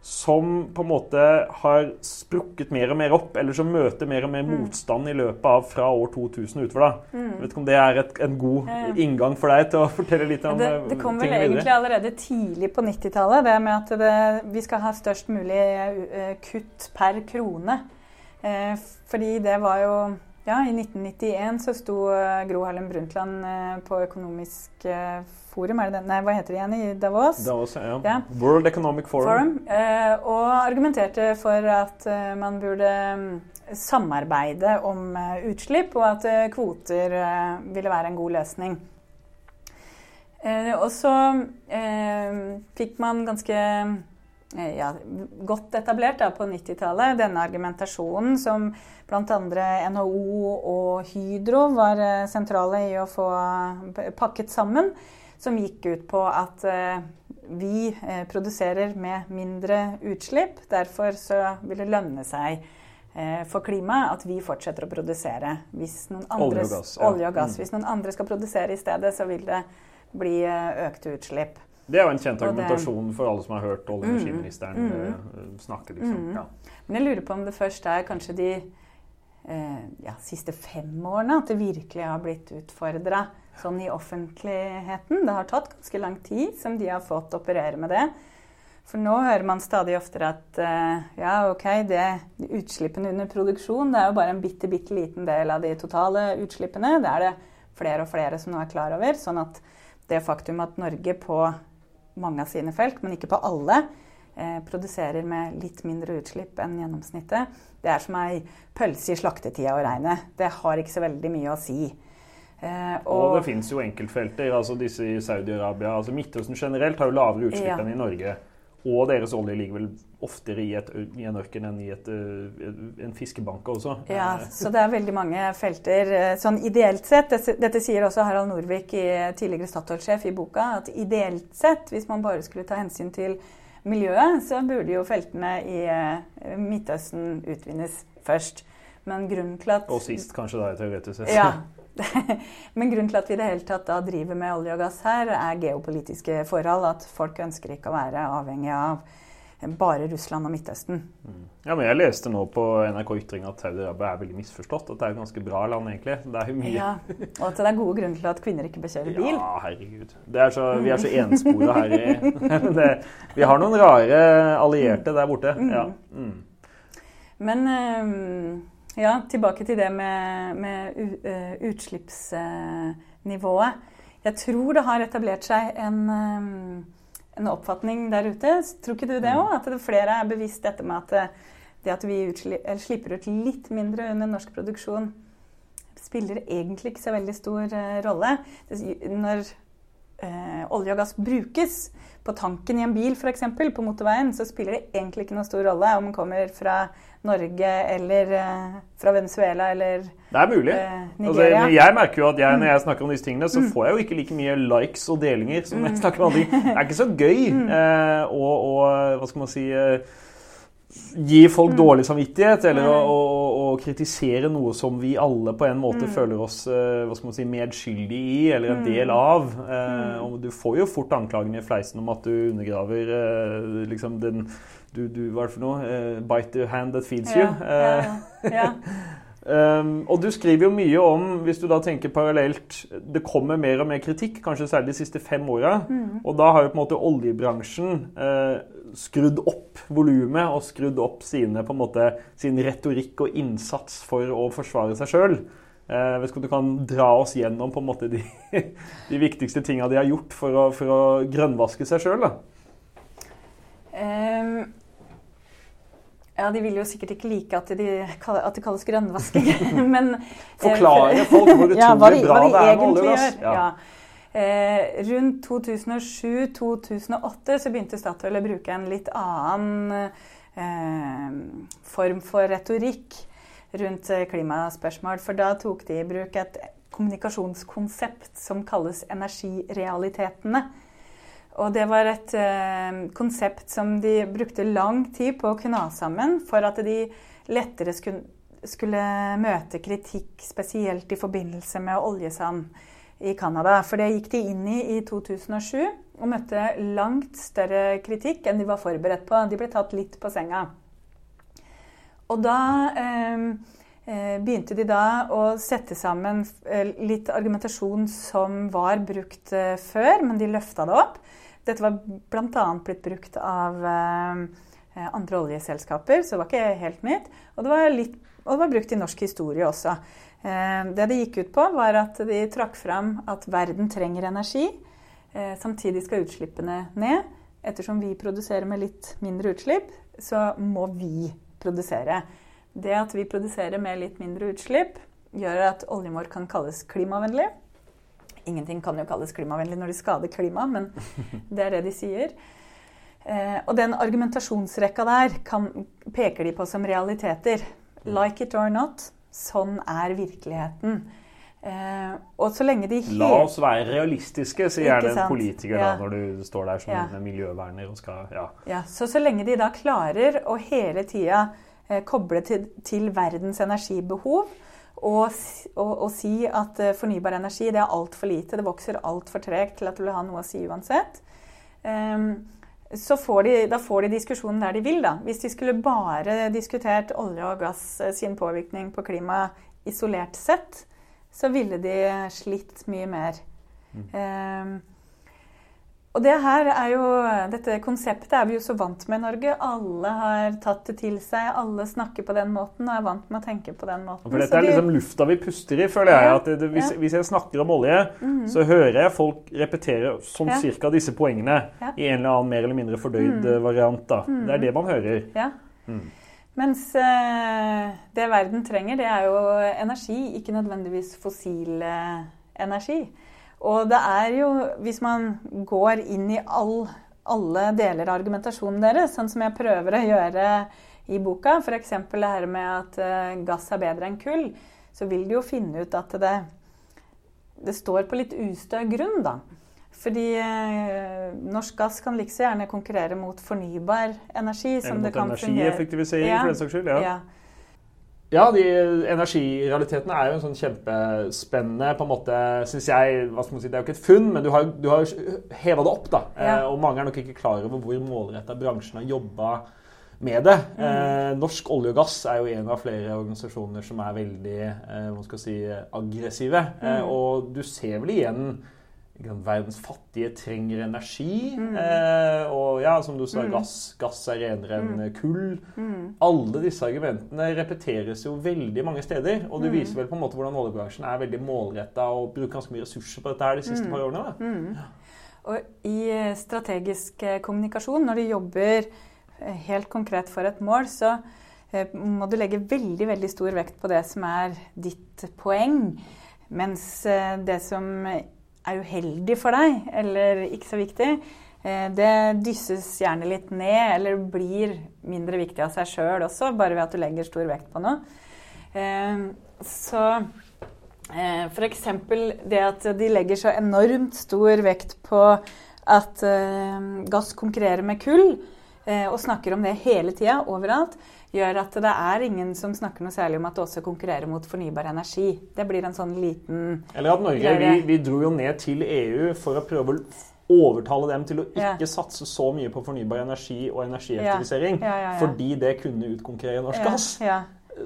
som på en måte har sprukket mer og mer opp, eller som møter mer og mer Mm. motstand i løpet av fra år 2000 utover. da. Mm. vet ikke om det er et, en god Ja, ja. inngang for deg til å fortelle litt om ting videre? det kom vel egentlig videre? allerede tidlig på 90-tallet, det med at det, vi skal ha størst mulig eh, kutt per krone. Eh, fordi det var jo Ja, i 1991 så sto eh, Gro Harlem Brundtland eh, på Økonomisk eh, forum, er det den? Nei, hva heter det igjen? I Davos? Davos ja. Ja. World Economic Forum. Forum, eh, og argumenterte for at man burde mm, samarbeide om utslipp, og at kvoter ville være en god løsning. Eh, og så fikk man ganske ja, godt etablert da, på 90-tallet denne argumentasjonen som bl.a. NHO og Hydro var eh, sentrale i å få eh, pakket sammen som gikk ut på at eh, vi eh, produserer med mindre utslipp. Derfor så vil det lønne seg eh, for klimaet at vi fortsetter å produsere. Hvis noen andre, Olje og gass, olje og gass. Mm. Hvis noen andre skal produsere i stedet, så vil det bli eh, økte utslipp. Det er jo en kjent argumentasjon for alle som har hørt olje- og Mm. energiministeren eh, snakke. liksom. Mm. Ja. Men jeg lurer på om det først er kanskje de eh, ja, siste fem årene at det virkelig har blitt utfordra sånn i offentligheten. Det har tatt ganske lang tid som de har fått operere med det. For nå hører man stadig oftere at eh, ja, ok, det, utslippene under produksjon det er jo bare en bitte, bitte liten del av de totale utslippene. Det er det flere og flere som nå er klar over. Sånn at det faktum at Norge på mange av sine felt, men ikke på alle, eh, produserer med litt mindre utslipp enn gjennomsnittet, det er som ei pølse i slaktetida å regne. Det har ikke så veldig mye å si. Eh, Og det fins jo enkeltfelter. altså Disse i Saudi-Arabia altså Midtøsten generelt har jo lavere utslipp Ja. enn i Norge. Og deres olje ligger vel oftere i, et, i en ørken enn i et, uh, en fiskebank også. Ja, Eh, så det er veldig mange felter. eh, Sånn ideelt sett, dette, sier også Harald Norvik, i- tidligere Statoil-sjef, i boka, at ideelt sett, hvis man bare skulle ta hensyn til miljøet, så burde jo feltene i eh, Midtøsten utvinnes først. Men grunnen til at Og sist, kanskje, da, teoretisk sett. Ja, Men grunnen til at vi i det hele tatt driver med olje og gass her, er geopolitiske forhold. At folk ønsker ikke å være avhengig av bare Russland og Midtøsten. Mm. Ja, men Jeg leste nå på NRK Ytring at Saudi-Arabia er veldig misforstått. At det er et ganske bra land, egentlig. Det er jo mye. Ja, Og at det er gode grunner til at kvinner ikke bør kjøre bil. Ja, herregud. Er så, vi er så enspora her. I, det, vi har noen rare allierte der borte. Mm. Ja. Mm. Men ja, tilbake til det med, med utslippsnivået. Jeg tror det har etablert seg en en oppfatning der ute. Tror ikke du det òg? At det flere er bevisst dette med at eh, det at vi slipper ut litt mindre under norsk produksjon, spiller egentlig ikke så veldig stor uh, rolle. Når uh, olje og gass brukes på tanken i en bil, f.eks. på motorveien, så spiller det egentlig ikke noe stor rolle om den kommer fra Norge eller uh, fra Venezuela eller Det er mulig. Altså, jeg merker jo at jeg, når jeg snakker om disse tingene, så mm. får jeg jo ikke like mye likes og delinger som jeg mm. snakker om andre ting. Det er ikke så gøy mm. å, hva skal man si gi folk mm. dårlig samvittighet, eller å, å, å, kritisere noe som vi alle på en måte mm. føler oss uh, hva skal man si, medskyldig i, eller en mm. del av. Uh, og du får jo fort anklagene i fleisen om at du undergraver uh, liksom den du, du, Hva er det for noe? bite the hand that feeds you. Ja, ja, ja. Um, og du skriver jo mye om, hvis du da tenker parallelt Det kommer mer og mer kritikk, kanskje særlig de siste fem åra. Mm. Og da har jo på en måte oljebransjen uh, skrudd opp volumet og skrudd opp sine, på en måte, sin retorikk og innsats for å forsvare seg sjøl. Uh, hvis du kan dra oss gjennom på en måte de, de viktigste tinga de har gjort for å, for å grønnvaske seg sjøl? Um ja, De vil jo sikkert ikke like at, de, at det kalles grønnvasking. Men Forklare folk hvor utrolig ja, bra de, det er med olje og gass. Ja. Eh, rundt 2007-2008 så begynte Statoil å bruke en litt annen eh, form for retorikk rundt klimaspørsmål. For da tok de i bruk et kommunikasjonskonsept som kalles energirealitetene. Og det var et eh, konsept som de brukte lang tid på å kunne ha sammen for at de lettere skulle, skulle møte kritikk, spesielt i forbindelse med oljesand i Canada. For det gikk de inn i i 2007 og møtte langt større kritikk enn de var forberedt på. De ble tatt litt på senga. Og da eh, eh begynte de da å sette sammen eh, litt argumentasjon som var brukt eh, før, men de løfta det opp. Dette var bl.a. blitt brukt av eh, andre oljeselskaper, så det var ikke helt nytt. Og det var, litt, og det var brukt i norsk historie også. Eh, det det gikk ut på, var at de trakk fram at verden trenger energi. Eh, samtidig skal utslippene ned. Ettersom vi produserer med litt mindre utslipp, så må vi produsere. Det at vi produserer med litt mindre utslipp, gjør at oljen vår kan kalles klimavennlig. Ingenting kan jo kalles klimavennlig når de skader klimaet, men det er det de sier. Eh, og den argumentasjonsrekka der kan, peker de på som realiteter. Like it or not. Sånn er virkeligheten. Eh, og så lenge de. La oss være realistiske, sier gjerne en politiker ja. da, når du står der som ja. miljøverner og skal ja. ja. Så så lenge de da klarer å hele tida eh, koble til, til verdens energibehov, og, og, og, si at eh, fornybar energi det er altfor lite, det vokser altfor tregt til at du vil ha noe å si uansett. Um, så får de, da får de diskusjonen der de vil. da. Hvis de skulle bare diskutert olje og gass eh, sin påvirkning på klimaet isolert sett, så ville de slitt mye mer. Mm. Um, og det her er jo, Dette konseptet er vi jo så vant med i Norge. Alle har tatt det til seg. Alle snakker på den måten og er vant med å tenke på den måten. For Dette er liksom lufta vi puster i, føler jeg. at det, hvis, ja. hvis, jeg snakker om olje, mm. så hører jeg folk repetere sånn ja. cirka disse poengene ja. i en eller annen mer eller mindre fordøyd mm. variant. da. Mm. Det er det man hører. Ja. Mm. Mens eh, det verden trenger, det er jo energi, ikke nødvendigvis fossil eh, energi. Og det er jo, hvis man går inn i all, alle deler av argumentasjonen deres, sånn som jeg prøver å gjøre i boka, f.eks. det her med at uh, gass er bedre enn kull, så vil du jo finne ut at det, det står på litt ustø grunn, da. Fordi eh, norsk gass kan like så gjerne konkurrere mot fornybar energi. Eller mot energieffektivisering, ja. for den saks skyld. ja. ja. Ja, de energirealitetene er jo en sånn kjempespennende på en måte, synes jeg, hva skal man si, Det er jo ikke et funn, men du har, du har heva det opp. da. Ja. Eh, og mange er nok ikke klar over hvor målretta bransjen har jobba med det. Mm. Eh, Norsk olje og gass er jo en av flere organisasjoner som er veldig eh, hva skal si, aggressive. Eh, Mm. og du ser vel igjen Verdens fattige trenger energi. Mm. Eh, og ja, som du sa, gass. Gass er renere Mm. enn kull. Alle disse argumentene repeteres jo veldig mange steder. Og Mm. det viser vel på en måte hvordan oljebransjen er veldig målretta og bruker ganske mye ressurser på dette her de siste Mm. par årene. Da. Og i eh, strategisk eh, kommunikasjon, når du jobber eh, helt konkret for et mål, så må du legge veldig, veldig stor vekt på det som er ditt poeng. Mens det som er uheldig for deg, eller ikke så viktig, eh, det dysses gjerne litt ned, eller blir mindre viktig av seg sjøl også, bare ved at du legger stor vekt på noe. Eh, Så eh, f.eks. det at de legger så enormt stor vekt på at gass konkurrerer med kull, og snakker om det hele tida, overalt, gjør at det er ingen som snakker noe særlig om at det også konkurrerer mot fornybar energi. Det blir en sånn liten Eller at Norge vi, vi dro jo ned til EU for å prøve å overtale dem til å Ja. ikke satse så mye på fornybar energi og energieffektivisering. Ja, ja, ja, ja. Fordi det kunne utkonkurrere norsk Ja, gass.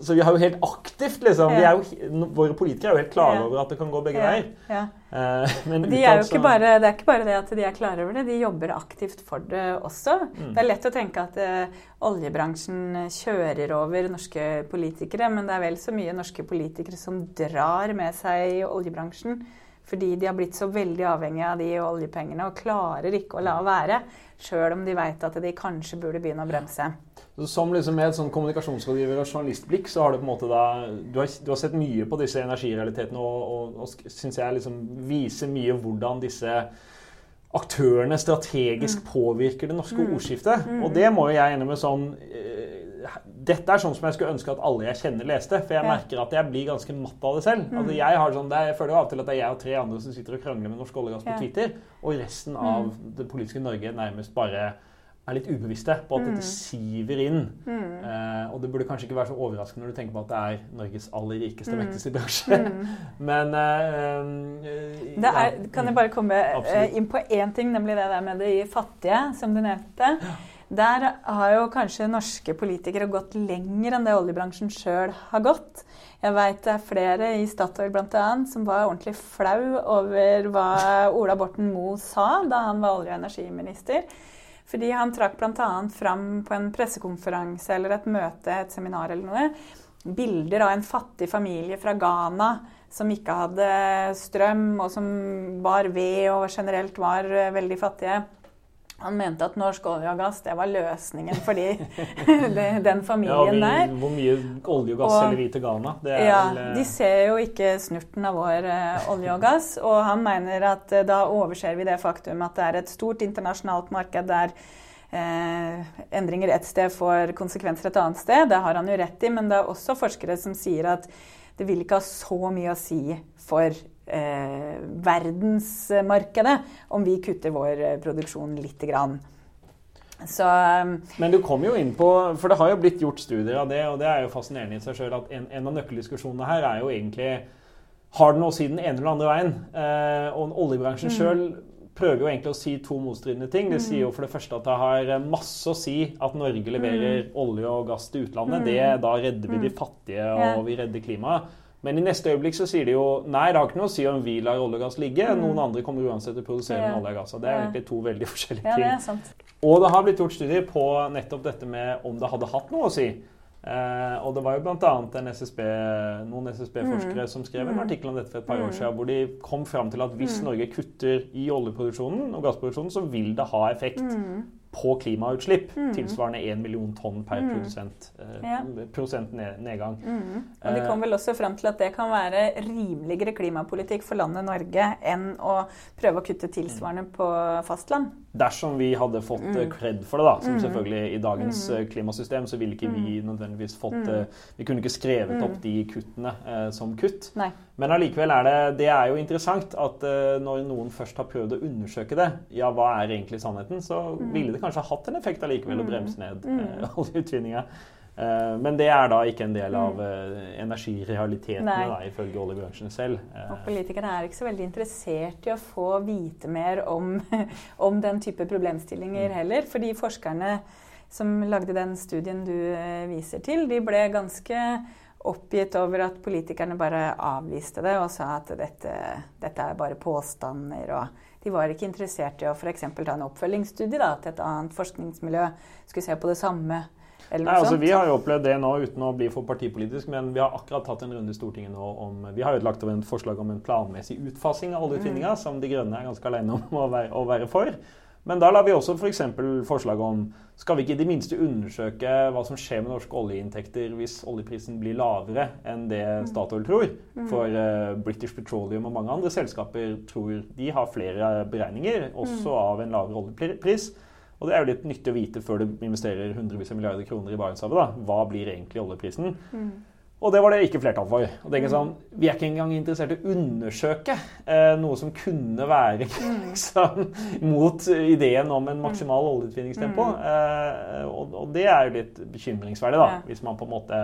Så vi har jo helt aktivt, liksom. Vi Ja. er jo, våre politikere er jo helt klare Ja. over at det kan gå begge veier. ja. Eh, men De er jo ikke bare, det er ikke bare det at de er klare over det, de jobber aktivt for det også. Mm. Det er lett å tenke at uh, oljebransjen kjører over norske politikere, men det er vel så mye norske politikere som drar med seg oljebransjen. Fordi de har blitt så veldig avhengige av de oljepengene og klarer ikke å la være. Sjøl om de veit at de kanskje burde begynne å bremse. Så Som liksom med et sånn kommunikasjonsrådgiver og journalistblikk, så har du på en måte da Du har, du har sett mye på disse energirealitetene og, og, og syns jeg liksom viser mye hvordan disse aktørene strategisk påvirker det norske ordskiftet. Og det må jo jeg med sånn Dette er sånn som jeg skulle ønske at alle jeg kjenner, leste. For jeg Ja. merker at jeg blir ganske matt av det selv. Altså jeg, har sånn, det jeg føler av og til at det er jeg og tre andre som sitter og krangler med Norsk olje og gass på Ja. Twitter, og resten av det politiske Norge nærmest bare er litt ubevisste på at dette siver inn. Eh, og det burde kanskje ikke være så overraskende når du tenker på at det er Norges aller rikeste, mektigste bransje. Men eh, Det er, kan jeg bare komme eh, inn på én ting, nemlig det der med de fattige, som du nevnte. Der har jo kanskje norske politikere gått lenger enn det oljebransjen sjøl har gått. Jeg veit det er flere i Statoil bl.a. som var ordentlig flau over hva Ola Borten Moe sa da han var olje- og energiminister. Fordi han trakk bl.a. fram på en pressekonferanse eller et møte, et seminar eller noe, bilder av en fattig familie fra Ghana som ikke hadde strøm, og som bar ved og generelt var eh, veldig fattige. Han mente at norsk olje og gass det var løsningen for de, de- den Ja, familien vi, der. hvor mye olje og gass Og- selger vi til Ghana? Ja, vel, eh, De ser jo ikke snurten av vår uh, olje og gass. Og han mener at uh, da overser vi det faktum at det er et stort internasjonalt marked der eh, endringer et sted får konsekvenser et annet sted. Det har han jo rett i, men det er også forskere som sier at det vil ikke ha så mye å si for eh, verdensmarkedet om vi kutter vår eh, produksjon lite grann. Så eh, Men du kom jo inn på For det har jo blitt gjort studier av det, og det er jo fascinerende i seg sjøl at en, en av nøkkeldiskusjonene her er jo egentlig Har det noe å si den ene eller andre veien? Eh, og oljebransjen Mm. sjøl prøver jo egentlig å si to motstridende ting. Det sier jo for det første at det har eh, masse å si at Norge Mm. leverer olje og gass til utlandet. Det, da redder vi de fattige, Ja. og vi redder klimaet. Men i neste øyeblikk så sier de jo nei, det har ikke noe å si om vi lar olje og gass ligge. Noen andre kommer uansett til å produsere Mm. Ja. olje og gass. Og det er Ja. egentlig to veldig forskjellige ja, ting. det er sant. Og det har blitt gjort studier på nettopp dette med om det hadde hatt noe å si. Eh, og det var jo bl.a. SSB, noen SSB-forskere som skrev en artikkel om dette for et par år siden, hvor de kom fram til at hvis Norge kutter i oljeproduksjonen og gassproduksjonen, så vil det ha effekt på klimautslipp. Tilsvarende 1 million tonn per produsent, eh, Ja. prosent ned, nedgang. Og de kom vel også frem til at det kan være rimeligere klimapolitikk for landet Norge enn å prøve å kutte tilsvarende på fastland. Dersom vi hadde fått eh, cred for det, da, som selvfølgelig i dagens eh, klimasystem, så ville ikke vi nødvendigvis fått eh, Vi kunne ikke skrevet opp de kuttene eh, som kutt. Nei. Men allikevel er det Det er jo interessant at eh, når noen først har prøvd å undersøke det, ja, hva er egentlig sannheten, så ville det kanskje hatt en effekt allikevel å bremse ned eh, oljeutvinninga. Eh, men det er da ikke en del av eh, energirealitetene, da, ifølge oljebransjen selv. Eh, Og politikerne er ikke så veldig interessert i å få vite mer om, om den type problemstillinger heller. Fordi forskerne som lagde den studien du viser til, de ble ganske oppgitt over at politikerne bare avviste det og sa at dette, dette er bare påstander. og De var ikke interessert i å f.eks. ta en oppfølgingsstudie, da, at et annet forskningsmiljø skulle se på det samme. Nei, altså. Vi har jo opplevd det nå uten å bli for partipolitisk, men vi har akkurat tatt en runde i Stortinget nå om Vi har jo lagt over en forslag om en planmessig utfasing av oljeutvinninga, som De Grønne er ganske alene om å være, å være for. Men da la vi også f.eks. For forslag om skal vi ikke i det minste undersøke hva som skjer med norske oljeinntekter hvis oljeprisen blir lavere enn det Statoil tror? For eh, British Petroleum og mange andre selskaper tror de har flere beregninger, også av en lavere oljepris. Og det er jo litt nyttig å vite før du investerer hundrevis av milliarder kroner i Barentshavet. da. Hva blir egentlig oljeprisen? Og det var det ikke flertall for. Og det er ikke sånn, Vi er ikke engang interessert i å undersøke eh, noe som kunne være liksom, mot ideen om en maksimal oljeutvinningstempo. Eh, og, og det er jo litt bekymringsverdig, da, hvis man på en måte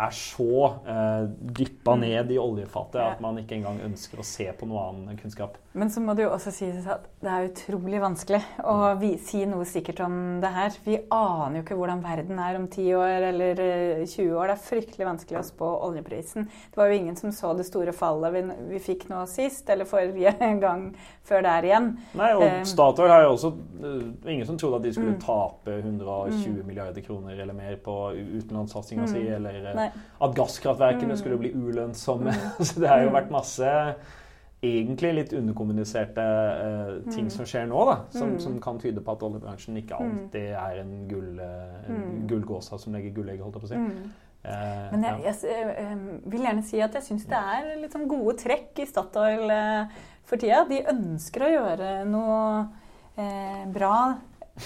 er så eh, dyppa ned i oljefatet at man ikke engang ønsker å se på noe annen kunnskap. Men så må det jo også sies at det er utrolig vanskelig å vi, si noe sikkert om det her. Vi aner jo ikke hvordan verden er om 10 år eller eh, 20 år. Det er fryktelig vanskelig å spå oljeprisen. Det var jo ingen som så det store fallet vi, vi fikk nå sist, eller forrige gang før der igjen. Nei, og Eh. Statoil har jo også uh, Ingen som trodde at de skulle Mm. tape 120 milliarder kroner eller mer på utenlandssatsinga si, Mm. eller uh, Nei. At gasskraftverkene Mm. skulle bli ulønnsomme. Så det har jo vært masse egentlig litt underkommuniserte uh, ting som skjer nå, da, som, Mm. som kan tyde på at oljebransjen ikke alltid er en gull, uh, en Mm. gullgåsa som legger gullegg, holdt jeg på å si. Mm. Eh, Men jeg, jeg, eh, vil gjerne si at jeg syns det er litt sånn gode trekk i Statoil eh, for tida. De ønsker å gjøre noe eh, bra.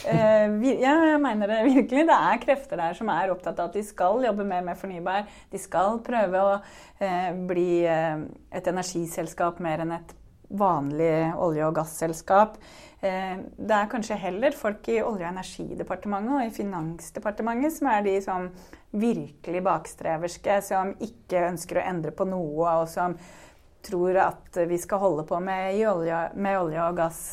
Eh, vi, ja, jeg mener det virkelig. Det er krefter der som er opptatt av at de skal jobbe mer med fornybar. De skal prøve å eh, bli eh, et energiselskap mer enn et vanlig olje- og gasselskap. Eh, det er kanskje heller folk i Olje- og energidepartementet og i Finansdepartementet som er de som virkelig bakstreverske, som ikke ønsker å endre på noe, og som tror at vi skal holde på med, olje, med olje og gass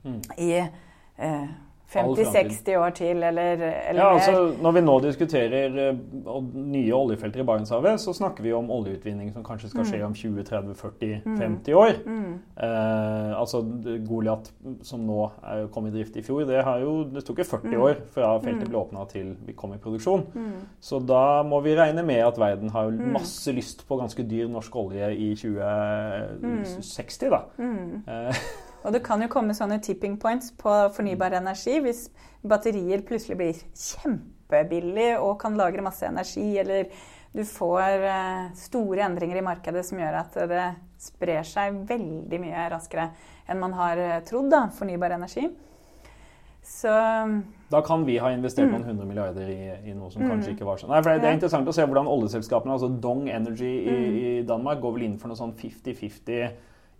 Mm. i eh. 50-60 år til, eller, eller Ja, altså Når vi nå diskuterer eh, nye oljefelter i Barentshavet, så snakker vi om oljeutvinning som kanskje skal skje om 20-30-40-50 år. Mm. Eh, altså Goliat, som nå er, kom i drift i fjor, det, har jo, det tok jo 40 Mm. år fra feltet ble åpna til vi kom i produksjon. Så da må vi regne med at verden har Mm. masse lyst på ganske dyr norsk olje i 2060, da. Mm. Eh, Og det kan jo komme sånne tipping points på fornybar energi hvis batterier plutselig blir kjempebillig og kan lagre masse energi, eller du får eh, store endringer i markedet som gjør at det sprer seg veldig mye raskere enn man har eh, trodd, da, fornybar energi. Så Da kan vi ha investert Mm. noen hundre milliarder i, i noe som kanskje ikke var sånn. Nei, for det, det er interessant å se hvordan oljeselskapene, altså Dong Energy i, Mm. i Danmark, går vel inn for noe sånn 50-50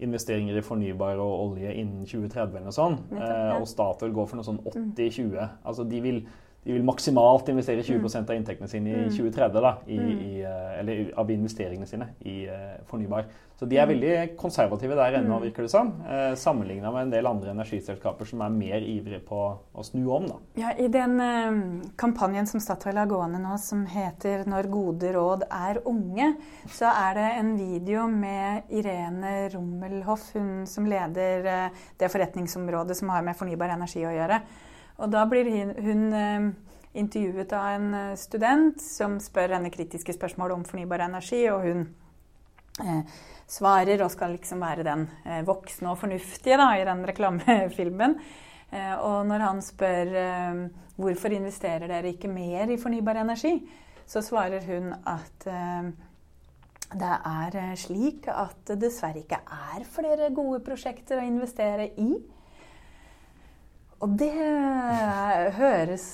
investeringer i fornybar og olje innen 2030 eller noe sånt. Eh, og Statoil går for noe sånn 80-20. Altså de vil, de vil maksimalt investere 20% av inntektene sine i Mm. 2030, da, i, i, eh, eller av investeringene sine i eh, fornybar. Så de er Mm. veldig konservative der ennå, virker det som. Eh, Sammenligna med en del andre energiselskaper som er mer ivrige på å snu om, da. Ja, I den eh, kampanjen som Statoil har gående nå, som heter 'Når gode råd er unge', så er det en video med Irene Rommelhoff, hun som leder eh, det forretningsområdet som har med fornybar energi å gjøre. Og da blir hun, eh, intervjuet av en eh, student som spør henne kritiske spørsmål om fornybar energi, og hun eh, svarer og skal liksom være den eh, voksne og fornuftige da, i den reklamefilmen. Eh, og når han spør eh, hvorfor investerer dere ikke mer i fornybar energi, så svarer hun at det er slik at det dessverre ikke er flere gode prosjekter å investere i. Og det høres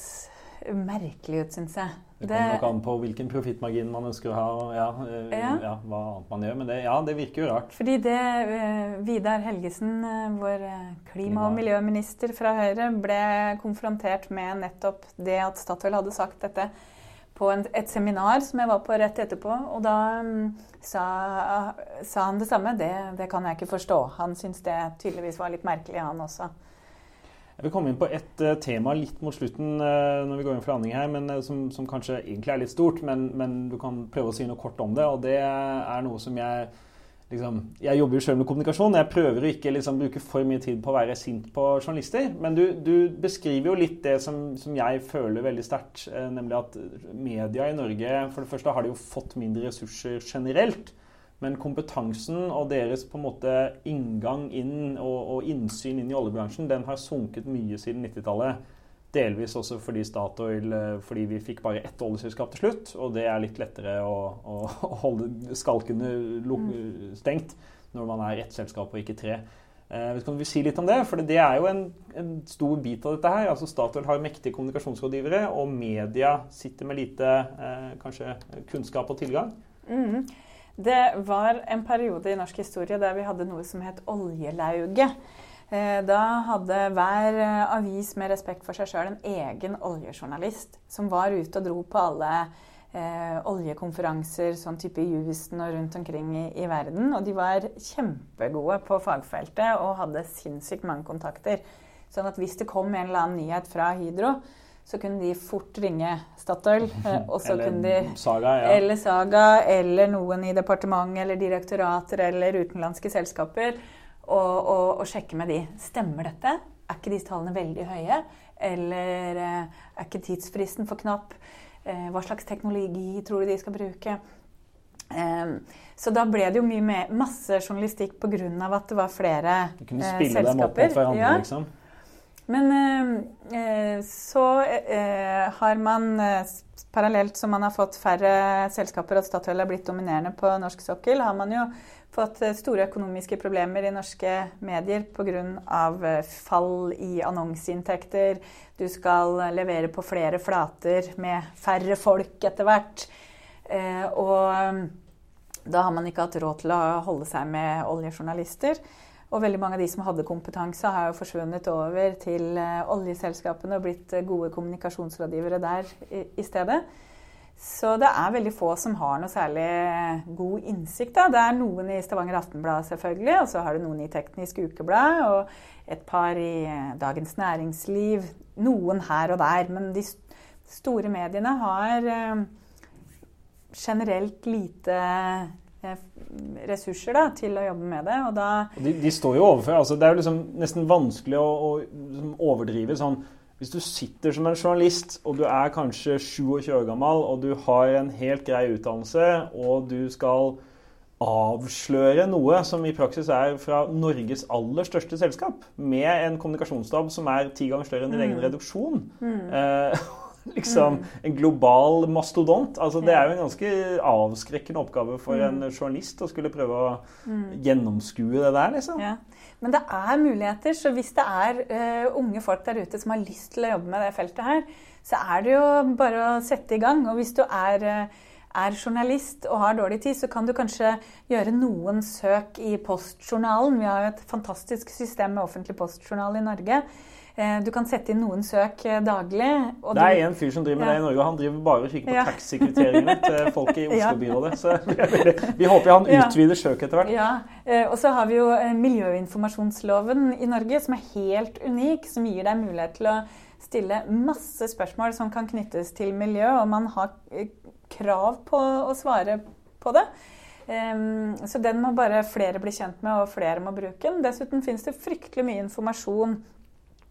merkelig ut, syns jeg. Det kommer nok an på hvilken profittmargin man ønsker å ha, og ja, eh, Ja. ja, hva annet man gjør. Men det, ja, det virker jo rart. Fordi det eh, Vidar Helgesen, eh, vår klima- og miljøminister fra Høyre, ble konfrontert med nettopp det at Statoil hadde sagt dette på en, et seminar som jeg var på rett etterpå, og da um, sa, sa, han det samme. Det, det, kan jeg ikke forstå. Han syntes det tydeligvis var litt merkelig, han også. Jeg vil komme inn på et uh, tema litt mot slutten uh, når vi går inn for landing her, men, uh, som, som, kanskje egentlig er litt stort, men, men, du kan prøve å si noe kort om det. Og det er noe som jeg liksom, Jeg jobber jo selv med kommunikasjon. Jeg prøver å ikke liksom, bruke for mye tid på å være sint på journalister. Men du, du beskriver jo litt det som, som jeg føler veldig sterkt, eh, nemlig at media i Norge For det første har de jo fått mindre ressurser generelt. Men kompetansen og deres på en måte inngang inn og, og innsyn inn i oljebransjen, den har sunket mye siden 90-tallet. Delvis også fordi Statoil eh, fordi vi fikk bare ett oljeselskap til slutt. Og det er litt lettere å, å holde skalkene mm. stengt når man er ett selskap og ikke tre. Eh, kan du si litt om det? For det er jo en, en, stor bit av dette her. Altså Statoil har mektige kommunikasjonsrådgivere, og media sitter med lite eh, kanskje kunnskap og tilgang. Mm. Det var en periode i norsk historie der vi hadde noe som het oljelauget. Eh, da hadde hver eh, avis med respekt for seg sjøl en egen oljejournalist som var ute og dro på alle eh, oljekonferanser sånn type i Houston og rundt omkring i, i, verden. Og de var kjempegode på fagfeltet og hadde sinnssykt mange kontakter. Sånn at hvis det kom en eller annen nyhet fra Hydro, så kunne de fort ringe Statoil. Eh, eller de, Saga, ja. Eller Saga, eller noen i departement eller direktorater eller utenlandske selskaper og, og, og, sjekke med de. Stemmer dette? Er ikke disse tallene veldig høye? Eller eh, er ikke tidsfristen for knapp? Eh, hva slags teknologi tror du de skal bruke? Så da ble det jo mye mer, masse journalistikk pga. at det var flere selskaper. Du kunne spille dem opp mot hverandre, ja. liksom? Men eh, så har man parallelt som man har fått færre selskaper og Statoil er blitt dominerende på norsk sokkel, har man jo fått eh, store økonomiske problemer i norske medier pga. Eh, fall i annonseinntekter. Du skal levere på flere flater med færre folk etter hvert. Eh, og da har man ikke hatt råd til å holde seg med oljejournalister. Og veldig mange av de som hadde kompetanse, har jo forsvunnet over til oljeselskapene og blitt gode kommunikasjonsrådgivere der i stedet. Så det er veldig få som har noe særlig god innsikt. Da. Det er noen i Stavanger Aftenblad, selvfølgelig, og så har du noen i Teknisk Ukeblad, og et par i Dagens Næringsliv. Noen her og der. Men de store mediene har eh, generelt lite eh, ressurser da, til å jobbe med det. Og da de, de står jo overfor altså Det er jo liksom nesten vanskelig å, å liksom overdrive sånn hvis du sitter som en journalist, og du er kanskje 27 år gammel, og du har en helt grei utdannelse, og du skal avsløre noe som i praksis er fra Norges aller største selskap, med en kommunikasjonsstab som er ti ganger større enn din egen mm. reduksjon. Mm. Liksom en global mastodont. Altså, det er jo en ganske avskrekkende oppgave for en mm. journalist å skulle prøve å gjennomskue det der, liksom. Ja. Men det er muligheter. Så hvis det er uh, unge folk der ute som har lyst til å jobbe med det feltet her, så er det jo bare å sette i gang. Og hvis du er, uh, er journalist og har dårlig tid, så kan du kanskje gjøre noen søk i postjournalen. Vi har jo et fantastisk system med offentlig postjournal i Norge. Eh, du kan sette inn noen søk eh, daglig. det er en fyr som driver med ja. det i Norge, og han driver bare og kikker på ja. taxikvitteringene til folk i Oslo-byrådet. Så vi håper han utvider søket etter hvert. Ja. Eh, og så har vi jo miljøinformasjonsloven i Norge, som er helt unik. Som gir deg mulighet til å stille masse spørsmål som kan knyttes til miljø, og man har krav på å svare på det. Um, så den må bare flere bli kjent med, og flere må bruke den. Dessuten finnes det fryktelig mye informasjon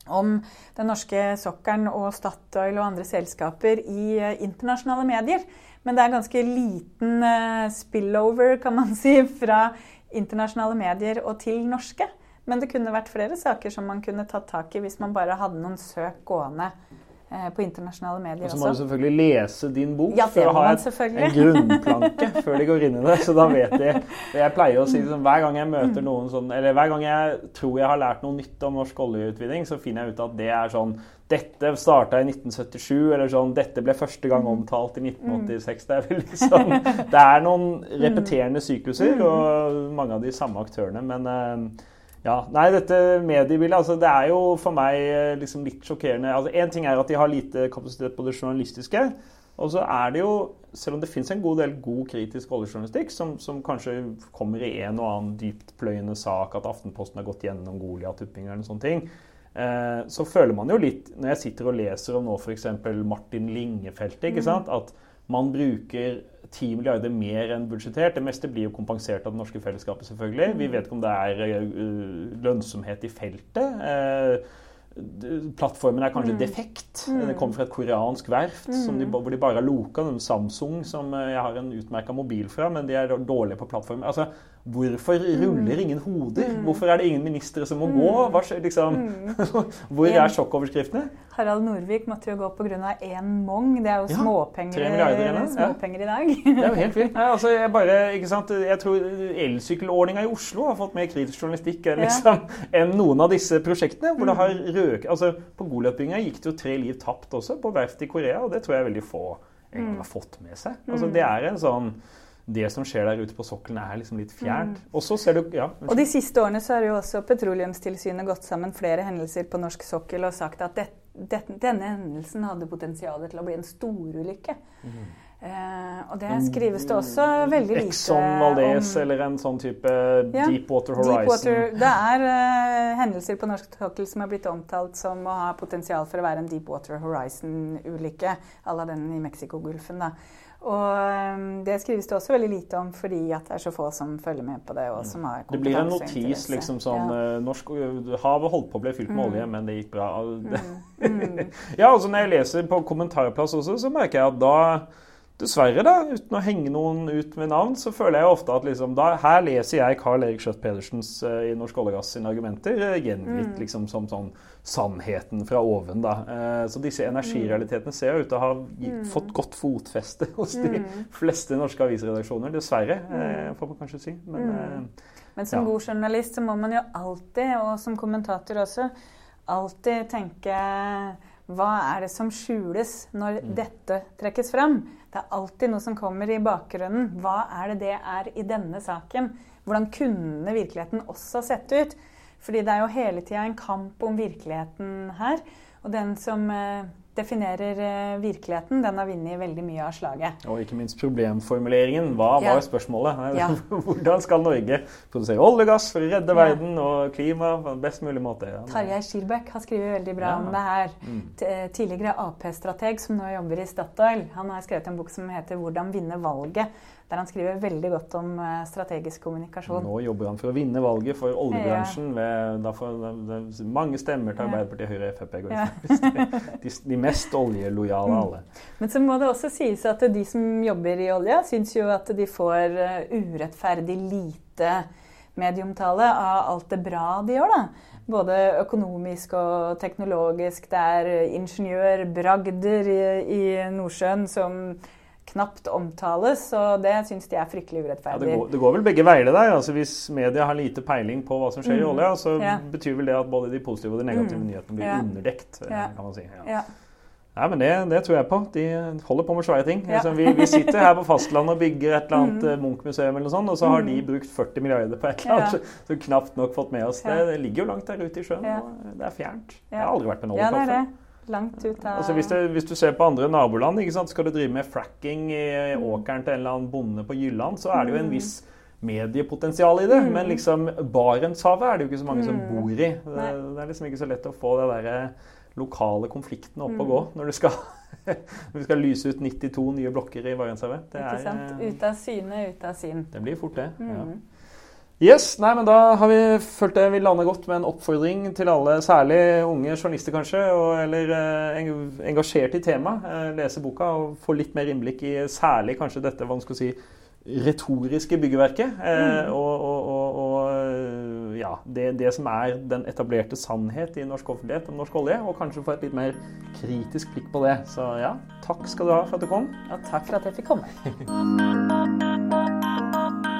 om den norske sokkelen og Statoil og andre selskaper i eh, internasjonale medier. Men det er ganske liten eh, spillover, kan man si, fra internasjonale medier og til norske. Men det kunne vært flere saker som man kunne tatt tak i hvis man bare hadde noen søk gående på internasjonale medier også. Og så må du selvfølgelig lese din bok ja, for å ha et, en grunnplanke før de går inn i det. Så da vet de Jeg pleier å si liksom, hver gang jeg møter noen sånn Eller hver gang jeg tror jeg har lært noe nytt om norsk oljeutvinning, så finner jeg ut at det er sånn dette starta i 1977, eller sånn Dette ble første gang omtalt i 1986. Det er, vel liksom, det er noen repeterende sykluser, og mange av de samme aktørene. Men uh, Ja, nei, dette mediebildet altså Det er jo for meg eh, liksom litt sjokkerende. Altså, Én ting er at de har lite kapasitet på det journalistiske. Og så er det jo, selv om det fins en god del god kritisk oljejournalistikk, som, som, kanskje kommer i en og annen dyptpløyende sak, at Aftenposten har gått gjennom Goliat-utbyggingen eller sånne ting, eh, så føler man jo litt, når jeg sitter og leser om nå f.eks. Martin Linge-feltet, ikke mm. sant, at man bruker 10 milliarder mer enn budsjettert. Det meste blir jo kompensert av det norske fellesskapet, selvfølgelig. Vi vet ikke om det er uh, lønnsomhet i feltet. Uh, plattformen er kanskje mm. defekt. Mm. Den kommer fra et koreansk verft mm. de, hvor de bare har loka. Samsung, som uh, jeg har en utmerka mobil fra, men de er dårlige på plattformen. Altså, Hvorfor ruller ingen hoder? Mm. Hvorfor er det ingen ministre som må gå? Mm. Hva, liksom, hvor er sjokkoverskriftene? Harald Norvik måtte jo gå pga. én mong. Det er jo ja, småpenger, småpenger i dag. det er jo helt fint. Ja, altså, jeg, bare, jeg, tror elsykkelordninga i Oslo har fått mer kritisk journalistikk enn, liksom, enn noen av disse prosjektene. hvor det har mm. røk, altså, På Goliat-bygginga gikk det jo tre liv tapt også, på verftet i Korea. Og det tror jeg veldig få har fått med seg. Altså, det er en sånn det som skjer der ute på sokkelen, er liksom litt fjernt. Mm. Og så ser du, ja, og de siste årene så har jo også Petroleumstilsynet gått sammen flere hendelser på norsk sokkel og sagt at det, det, denne hendelsen hadde potensial til å bli en storulykke. Mm. Eh, og det skrives det også veldig lite Exxon Valdez om, eller en sånn type ja, Deepwater Horizon? Deep det er eh, hendelser på norsk sokkel som er blitt omtalt som å ha potensial for å være en Deepwater Horizon-ulykke à la den i Mexicogolfen. da. Og um, det skrives det også veldig lite om fordi at det er så få som følger med på det. og som har Det blir en notis liksom sånn ja. Eh, norsk, Havet holdt på å bli fylt med mm. olje, men det gikk bra. Mm. Mm. ja, altså Når jeg leser på kommentarplass også, så merker jeg at da Dessverre, da, uten å henge noen ut med navn, så føler jeg ofte at liksom, da, her leser jeg Carl Erik Skjøtt Pedersens uh, i Norsk olje og gass sine argumenter uh, gjengitt mm. liksom, som sånn sannheten fra oven. da. Uh, så disse energirealitetene ser ut til å ha mm. fått godt fotfeste hos de mm. fleste norske avisredaksjoner. Dessverre, mm. får man kanskje si. Men, mm. Men som ja. god journalist så må man jo alltid, og som kommentator også, alltid tenke hva er det som skjules når mm. dette trekkes fram? Det er alltid noe som kommer i bakgrunnen. Hva er det det er i denne saken? Hvordan kunne virkeligheten også sett ut? Fordi det er jo hele tida en kamp om virkeligheten her. Og den som eh, definerer eh, virkeligheten, den har vunnet veldig mye av slaget. Og ikke minst problemformuleringen. Hva var spørsmålet? Ja. Hvordan skal Norge produsere olje og gass for å redde ja. verden og klima på en best mulig måte? Tarjei Skirbekk har skrevet veldig bra om det her. Mm. Eh, tidligere Ap-strateg som nå jobber i Statoil. Han har skrevet en bok som heter 'Hvordan vinne valget' der han skriver veldig godt om eh, strategisk kommunikasjon. Nå jobber han for å vinne valget for oljebransjen. Ved, da får mange stemmer til Arbeiderpartiet, Høyre og Frp. Ja. de, de, mest oljelojale av alle. Mm. Men så må det også sies at de som jobber i olja, syns jo at de får eh, urettferdig lite medieomtale av alt det bra de gjør. da. Både økonomisk og teknologisk. Det er ingeniør Bragder i, i Nordsjøen som knapt omtales, og det syns de er fryktelig urettferdig. Ja, det, går, det, går, vel begge veier der. altså Hvis media har lite peiling på hva som skjer mm. i olja, så ja. betyr vel det at både de positive og de negative mm. nyhetene blir ja. underdekt, eh, kan man si. Ja. Nei, men det, det, tror jeg på. De holder på med svære ting. Altså, vi, vi, sitter her på fastlandet og bygger et eller annet mm. Eh, Munch-museum, eller noe sånt, og så har de mm. brukt 40 milliarder på et eller annet ja. så knapt nok fått med oss det. Det ligger jo langt der ute i sjøen. og Det er fjernt. Jeg har aldri vært med en oljekaffe. Langt ut av altså hvis, det, hvis, du ser på andre naboland, skal du drive med fracking i mm. åkeren til en eller annen bonde på Jylland, så er det jo en mm. viss mediepotensial i det. Mm. Men liksom Barentshavet er det jo ikke så mange som bor i. Det, det er liksom ikke så lett å få det der lokale konfliktene opp og gå når du skal, når du skal lyse ut 92 nye blokker i Barentshavet. Ikke sant. Ute ut av syne, ut av syn. Det blir fort det. Ja. Yes, nei, men Da har vi følt det vi lander godt med en oppfordring til alle, særlig unge journalister kanskje, og, eller eh, engasjert i temaet. Eh, lese boka og få litt mer innblikk i særlig kanskje dette hva man skal si, retoriske byggeverket. Eh, mm. og, og, og, ja, det, det, som er den etablerte sannhet i norsk offentlighet om norsk olje. Og kanskje få et litt mer kritisk blikk på det. Så ja, takk skal du ha for at du kom. Ja, takk for at jeg fikk komme.